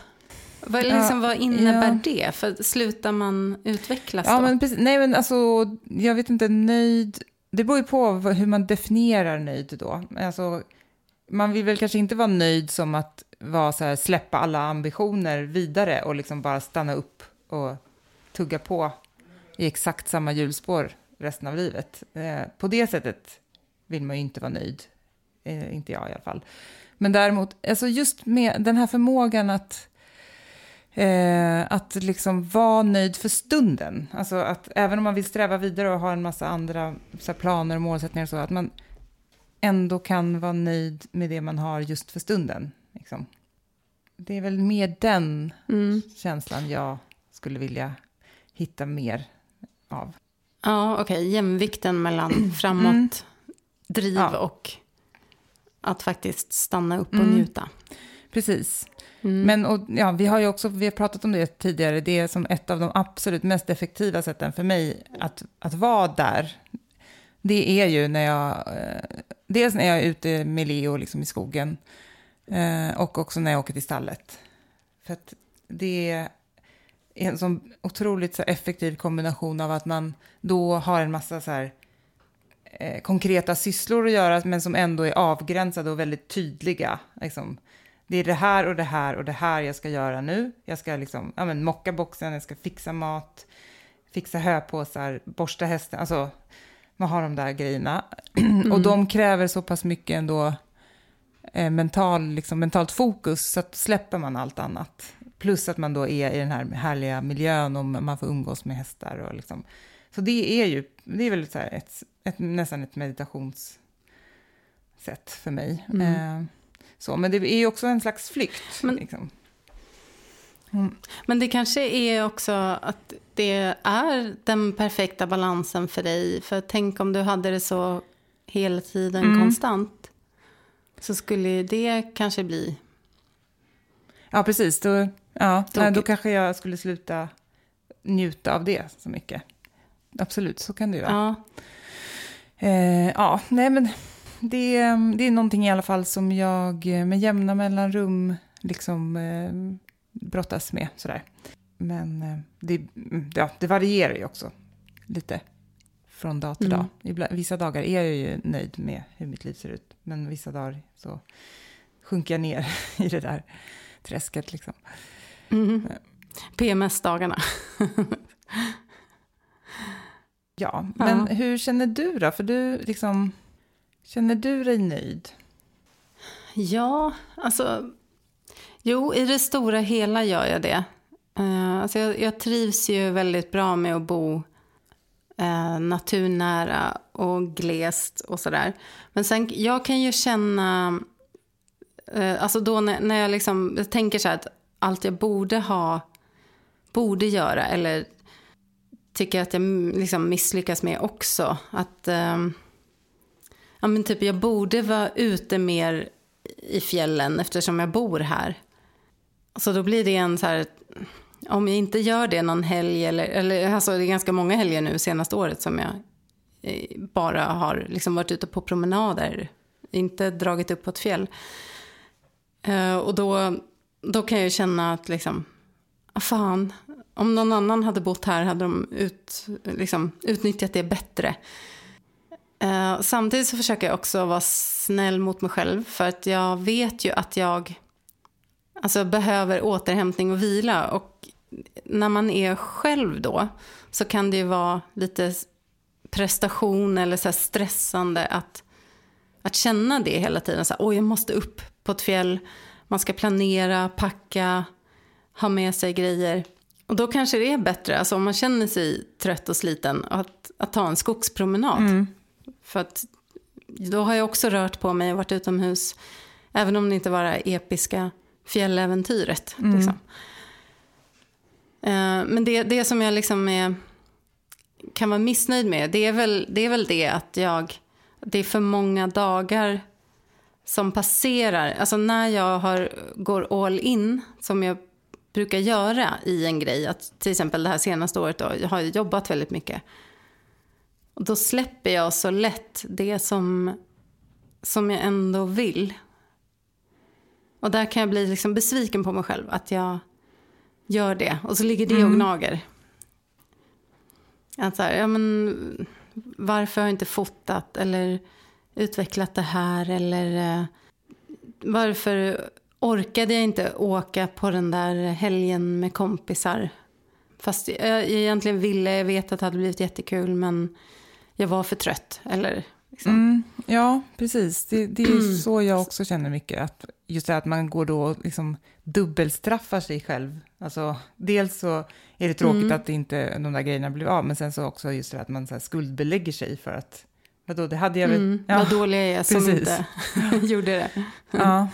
Vad, Ja, liksom, vad innebär ja. det? För slutar man utvecklas Ja, då? men precis, nej men alltså, jag vet inte, nöjd, det beror ju på hur man definierar nöjd då. Alltså, man vill väl kanske inte vara nöjd som att vara så här, släppa alla ambitioner vidare och liksom bara stanna upp och tugga på i exakt samma hjulspår resten av livet. Eh, på det sättet vill man ju inte vara nöjd, eh, inte jag i alla fall. Men däremot, alltså just med den här förmågan att Eh, att liksom vara nöjd för stunden. Alltså att även om man vill sträva vidare och ha en massa andra så här, planer och målsättningar och så, att man ändå kan vara nöjd med det man har just för stunden. Liksom. Det är väl mer den Mm. känslan jag skulle vilja hitta mer av. Ja, okej. Jämvikten mellan framåt, Mm. driv Ja. och att faktiskt stanna upp och Mm. njuta. Precis. Mm. Men och, ja, vi har ju också vi har pratat om det tidigare, det är som ett av de absolut mest effektiva sätten för mig att, att vara där. Det är ju när jag eh, dels när jag är ute med Leo liksom i skogen eh, och också när jag åker till stallet. För att det är en sån otroligt så effektiv kombination av att man då har en massa så här, eh, konkreta sysslor att göra men som ändå är avgränsade och väldigt tydliga. Liksom, det är det här och det här och det här jag ska göra nu. Jag ska liksom, ja, men, mocka boxen, jag ska fixa mat, fixa höpåsar, borsta hästen, alltså man har de där grejerna. Mm. och de kräver så pass mycket ändå eh, mental, liksom, mentalt fokus så att släpper man allt annat. Plus att man då är i den här härliga miljön och man får umgås med hästar och liksom. Så det är ju, det är väl så ett, ett, nästan ett meditationssätt för mig. Mm. Eh, så, men det är ju också en slags flykt. Men, liksom. mm. men det kanske är också att det är den perfekta balansen för dig. För tänk om du hade det så hela tiden mm. konstant. Så skulle det kanske bli... Ja, precis. Då, ja, nej, då kanske jag skulle sluta njuta av det så mycket. Absolut, så kan det ju vara. Ja. Eh, ja, nej men det, det är någonting i alla fall som jag med jämna mellanrum liksom eh, brottas med sådär. Men eh, det, ja, det varierar ju också lite från dag till mm. dag. Ibland, vissa dagar är jag ju nöjd med hur mitt liv ser ut, men vissa dagar så sjunker jag ner i det där träsket. Liksom. Mm. PMS-dagarna. ja, men ja. hur känner du då? För du liksom, känner du dig nöjd? Ja, alltså, jo, i det stora hela gör jag det. Uh, alltså jag, jag, trivs ju väldigt bra med att bo uh, naturnära och glest och sådär. Men sen, jag kan ju känna, uh, alltså då när, när jag liksom jag tänker så här att allt jag borde ha, borde göra eller tycker att jag mm, liksom misslyckas med också. Att, ehm, ja men typ jag borde vara ute mer i fjällen eftersom jag bor här. Så då blir det en så här om jag inte gör det någon helg, eller, eller alltså det är ganska många helger nu senaste året som jag eh, bara har liksom varit ute på promenader, inte dragit upp på ett fjäll. Uh, och då, då kan jag känna att liksom, ah, fan, om någon annan hade bott här hade de ut, liksom, utnyttjat det bättre. Uh, samtidigt så försöker jag också vara snäll mot mig själv för att jag vet ju att jag alltså, behöver återhämtning och vila. Och när man är själv då så kan det ju vara lite prestation eller så stressande att, att känna det hela tiden. Så här, Oj, jag måste upp på ett fjäll. Man ska planera, packa, ha med sig grejer. Och då kanske det är bättre, alltså om man känner sig trött och sliten, att, att ta en skogspromenad. Mm. För att då har jag också rört på mig och varit utomhus, även om det inte var det episka fjälläventyret. Mm. Liksom. Uh, men det, det som jag liksom är, kan vara missnöjd med, det är, väl, det är väl det att jag, det är för många dagar som passerar. Alltså när jag har, går all in, som jag brukar göra i en grej, att till exempel det här senaste året då, jag har jobbat väldigt mycket. Och då släpper jag så lätt det som, som jag ändå vill. Och där kan jag bli liksom besviken på mig själv, att jag gör det. Och så ligger det mm. och gnager. Att så här, ja men varför har jag inte fotat eller utvecklat det här eller eh, varför orkade jag inte åka på den där helgen med kompisar? Fast jag egentligen ville, jag vet att det hade blivit jättekul men jag var för trött. Eller, liksom. mm, ja, precis. Det, det är mm. så jag också känner mycket. Att just det att man går då liksom dubbelstraffar sig själv. Alltså, dels så är det tråkigt mm. att inte de där grejerna blev av, men sen så också just det att man så skuldbelägger sig för att Vadå, det hade jag väl... Mm, ja, vad dålig jag är som precis. inte gjorde det. ja.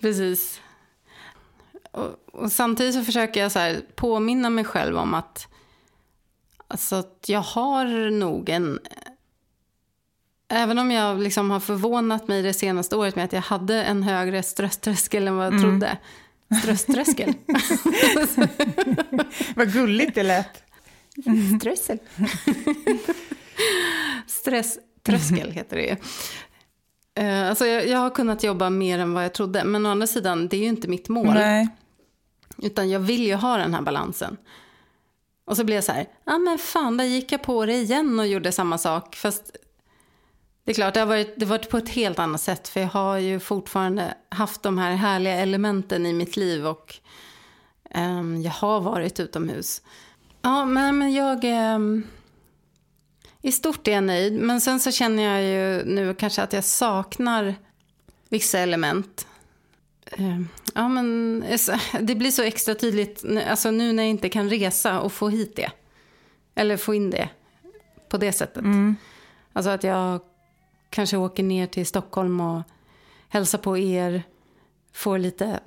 Precis. Och, och, samtidigt så försöker jag så här påminna mig själv om att, alltså att jag har nog en Även om jag liksom har förvånat mig det senaste året med att jag hade en högre ströströskel än vad jag mm. trodde. Ströströskel. vad gulligt det lät. Strössel. Stresströskel heter det ju. Eh, alltså jag, jag har kunnat jobba mer än vad jag trodde. Men å andra sidan, det är ju inte mitt mål. Nej. Utan jag vill ju ha den här balansen. Och så blir jag så här, ja ah, men fan, där gick jag på det igen och gjorde samma sak. Fast det är klart, det har varit, det har varit på ett helt annat sätt. För jag har ju fortfarande haft de här härliga elementen i mitt liv. Och um, jag har varit utomhus. Ja, men, men jag... Um, I stort är jag nöjd. Men sen så känner jag ju nu kanske att jag saknar vissa element. Um, ja, men det blir så extra tydligt alltså nu när jag inte kan resa och få hit det. Eller få in det på det sättet. Mm. Alltså att jag kanske åker ner till Stockholm och hälsar på er, får lite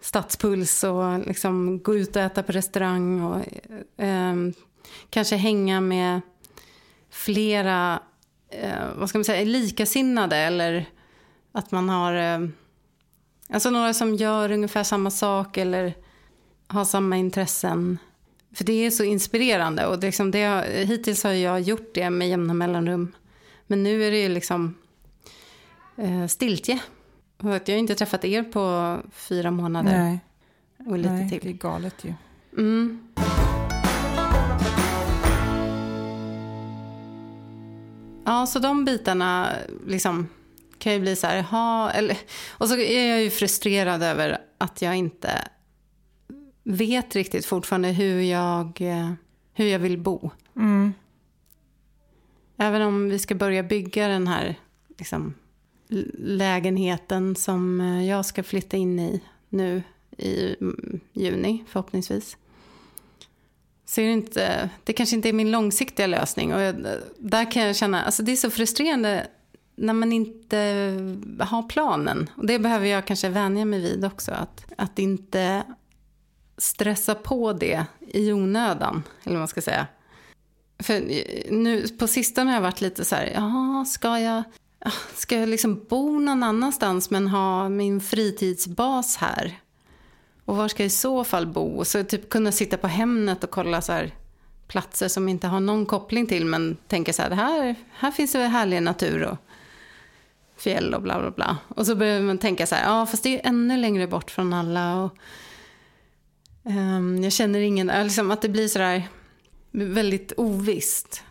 stadspuls och liksom gå ut och äta på restaurang och eh, kanske hänga med flera eh, vad ska man säga, likasinnade eller att man har eh, alltså några som gör ungefär samma sak eller har samma intressen. För det är så inspirerande och det, liksom det, hittills har jag gjort det med jämna mellanrum. Men nu är det ju liksom eh, stiltje. Jag har inte träffat er på fyra månader. Nej, och lite Nej till. det är galet ju. Mm. Ja, så de bitarna liksom kan ju bli så här, ha, eller, och så är jag ju frustrerad över att jag inte vet riktigt fortfarande hur jag, eh, hur jag vill bo. Mm. Även om vi ska börja bygga den här liksom, lägenheten som eh, jag ska flytta in i nu i mm, juni förhoppningsvis. Så är det, inte, det kanske inte är min långsiktiga lösning. Och jag, där kan jag känna, alltså det är så frustrerande när man inte har planen. Och det behöver jag kanske vänja mig vid också. Att, att inte stressa på det i onödan. Eller vad man ska säga. För nu på sistone har jag varit lite så här, ja, ska jag, ska jag liksom bo någon annanstans men ha min fritidsbas här? Och var ska jag i så fall bo? Och Så typ kunna sitta på Hemnet och kolla så här platser som inte har någon koppling till men tänker så här, här, här finns det härlig natur och fjäll och bla bla bla. Och så börjar man tänka så här, ja fast det är ännu längre bort från alla och um, jag känner ingen, liksom att det blir så där väldigt ovisst.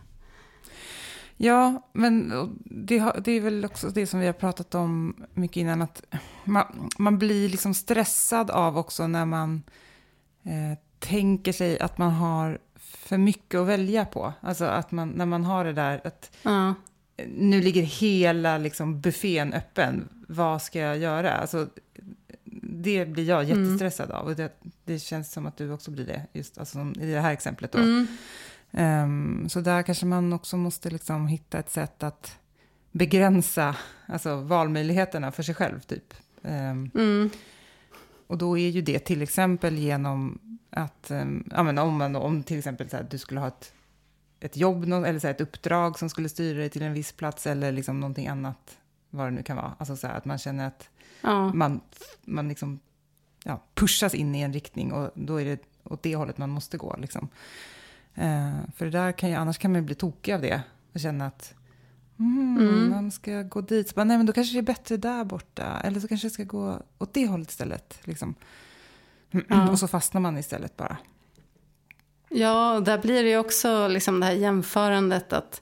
Ja, men det, det, är väl också det som vi har pratat om mycket innan, att man, man blir liksom stressad av också när man eh, tänker sig att man har för mycket att välja på. Alltså att man, när man har det där att ja. nu ligger hela liksom, buffén öppen, vad ska jag göra? Alltså, det blir jag mm. jättestressad mm. av. Och det, det, känns som att du också blir det, just alltså, i det här exemplet. Då. Mm. Um, så där kanske man också måste liksom hitta ett sätt att begränsa alltså, valmöjligheterna för sig själv. typ. Um, mm. Och då är ju det till exempel genom att, um, ja, men om, man, om till exempel så här, du skulle ha ett, ett jobb eller så här, ett uppdrag som skulle styra dig till en viss plats eller liksom någonting annat, vad det nu kan vara. Alltså så här, att man känner att ja. man, man liksom, ja, pushas in i en riktning och då är det åt det hållet man måste gå. Liksom. Uh, för det där kan ju, annars kan man ju bli tokig av det och känna att mm, mm. man ska gå dit. Så bara, nej, men då kanske det är bättre där borta. Eller så kanske jag ska gå åt det hållet istället. Liksom. Ja. Och så fastnar man istället bara. Ja, där blir det ju också liksom det här jämförandet att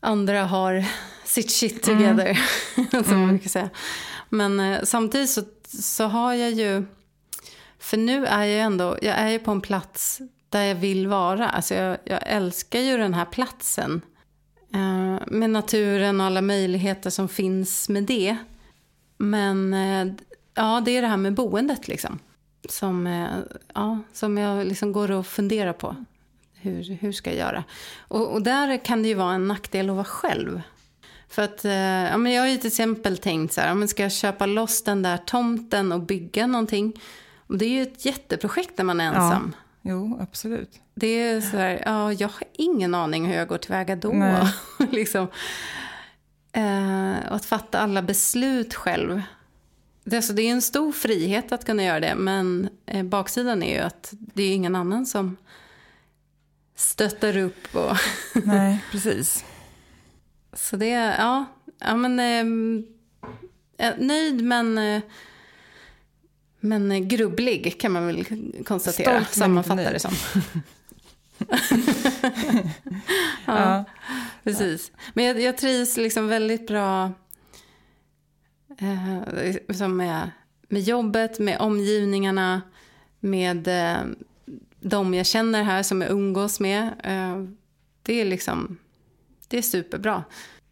andra har sitt shit together. Mm. som man kan säga. Men eh, samtidigt så, så har jag ju... För nu är jag ändå jag är ju på en plats där jag vill vara. Alltså jag, jag älskar ju den här platsen. Eh, med naturen och alla möjligheter som finns med det. Men eh, ja, det är det här med boendet liksom. Som, eh, ja, som jag liksom går och funderar på. Hur, hur ska jag göra? Och, och där kan det ju vara en nackdel att vara själv. För att, eh, ja, men jag har ju till exempel tänkt så här, men ska jag köpa loss den där tomten och bygga någonting? Och det är ju ett jätteprojekt när man är ensam. Ja. Jo, absolut. Det är så här, ja, jag har ingen aning hur jag går tillväga då. liksom. eh, och att fatta alla beslut själv. Det, alltså, det är en stor frihet att kunna göra det, men eh, baksidan är ju att det är ingen annan som stöttar upp. Och Nej, precis. Så det, ja, ja, men, eh, nöjd men, eh, men grubblig kan man väl konstatera. Stolt, Sammanfatta det som. ja, ja, precis. Men jag, jag trivs liksom väldigt bra eh, som med, med jobbet, med omgivningarna, med eh, de jag känner här som jag umgås med. Eh, det är liksom, det är superbra.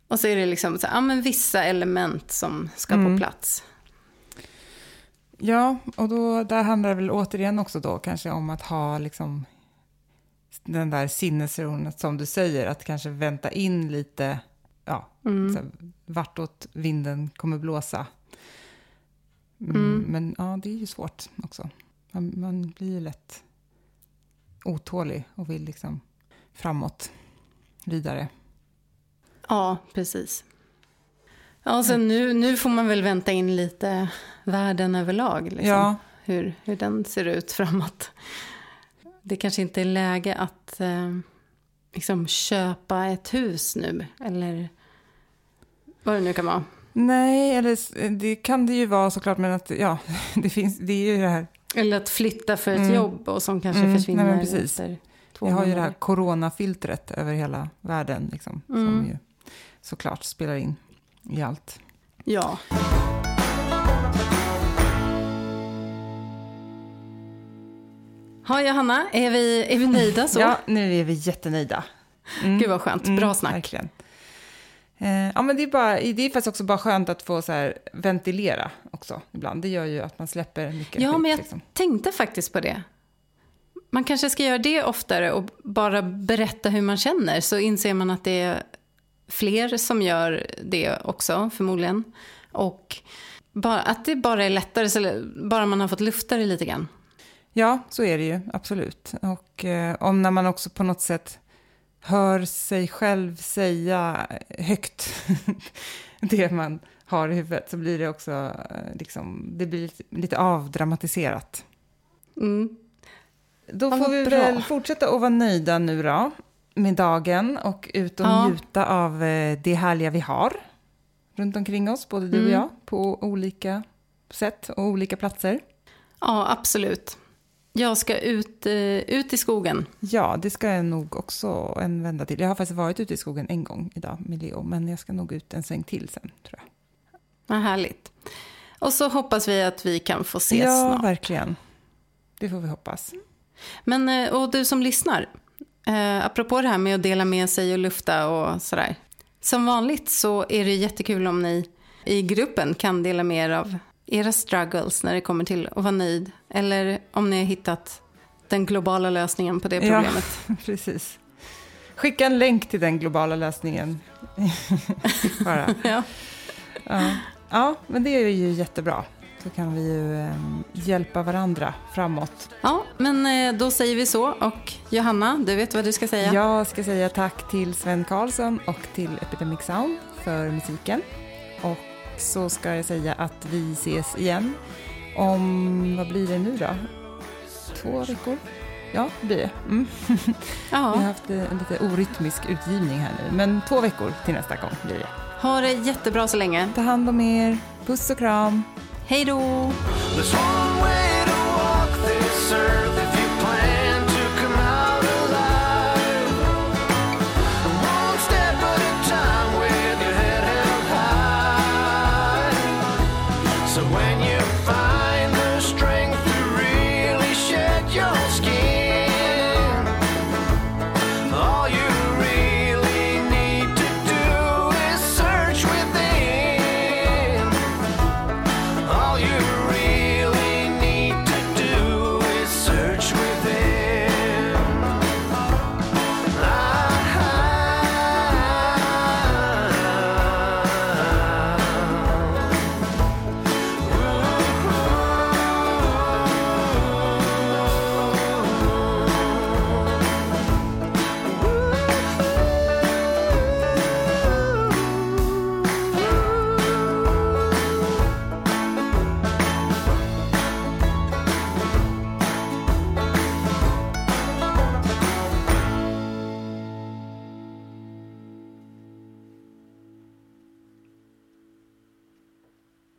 Och så är det liksom så, ja, men vissa element som ska mm. på plats. Ja, och då, där handlar det väl återigen också då kanske om att ha liksom den där sinnesron, som du säger, att kanske vänta in lite, ja, mm. så, vartåt vinden kommer blåsa. Mm, mm. Men ja, det är ju svårt också. Man, man, blir ju lätt otålig och vill liksom framåt, vidare. Ja, precis. Ja, och sen nu, nu får man väl vänta in lite världen överlag. Liksom, ja. hur, hur den ser ut framåt. Det kanske inte är läge att eh, liksom köpa ett hus nu. Eller vad det nu kan vara. Nej, eller det kan det ju vara såklart. Men att, ja, det, finns, det är ju det här. Eller att flytta för ett mm. jobb och som kanske mm, försvinner nej, precis. efter två Vi har ju det här coronafiltret över hela världen. Liksom, mm. Som ju såklart spelar in i allt. Ja. Ja, Johanna, är vi, är vi nöjda så? Ja, nu är vi jättenöjda. Mm. Gud vad skönt, bra mm, snack. Verkligen. Eh, ja, men det är, bara, det är faktiskt också bara skönt att få så här, ventilera också ibland. Det gör ju att man släpper mycket Ja, skit, men jag liksom. tänkte faktiskt på det. Man kanske ska göra det oftare och bara berätta hur man känner så inser man att det är fler som gör det också, förmodligen. Och bara, att det bara är lättare, så bara man har fått lufta det lite grann. Ja, så är det ju, absolut. Och eh, om när man också på något sätt hör sig själv säga högt det man har i huvudet så blir det också eh, liksom, det blir lite, lite avdramatiserat. Mm. Då får vi bra. väl fortsätta att vara nöjda nu då med dagen och ut och ja. njuta av eh, det härliga vi har runt omkring oss, både du och mm. jag, på olika sätt och olika platser. Ja, absolut. Jag ska ut, eh, ut i skogen. Ja, det ska jag nog också en vända till. Jag har faktiskt varit ute i skogen en gång idag med Leo, men jag ska nog ut en sväng till sen, tror jag. Vad härligt. Och så hoppas vi att vi kan få ses ja, snart. Ja, verkligen. Det får vi hoppas. Men, eh, och du som lyssnar, eh, apropå det här med att dela med sig och lufta och sådär. Som vanligt så är det jättekul om ni i gruppen kan dela med er av era struggles när det kommer till att vara nöjd. Eller om ni har hittat den globala lösningen på det problemet. Ja, precis. Skicka en länk till den globala lösningen. Bara. ja. ja. ja, men det är ju jättebra. Så kan vi ju eh, hjälpa varandra framåt. Ja, men eh, då säger vi så. Och Johanna, du vet vad du ska säga? Jag ska säga tack till Sven Karlsson och till Epidemic Sound för musiken. Och så ska jag säga att vi ses igen om, vad blir det nu då? Två veckor? Ja, det blir det. Mm. vi har haft en lite orytmisk utgivning här nu, men två veckor till nästa gång blir det. Ha det jättebra så länge. Ta hand om er. Puss och kram. Hej då!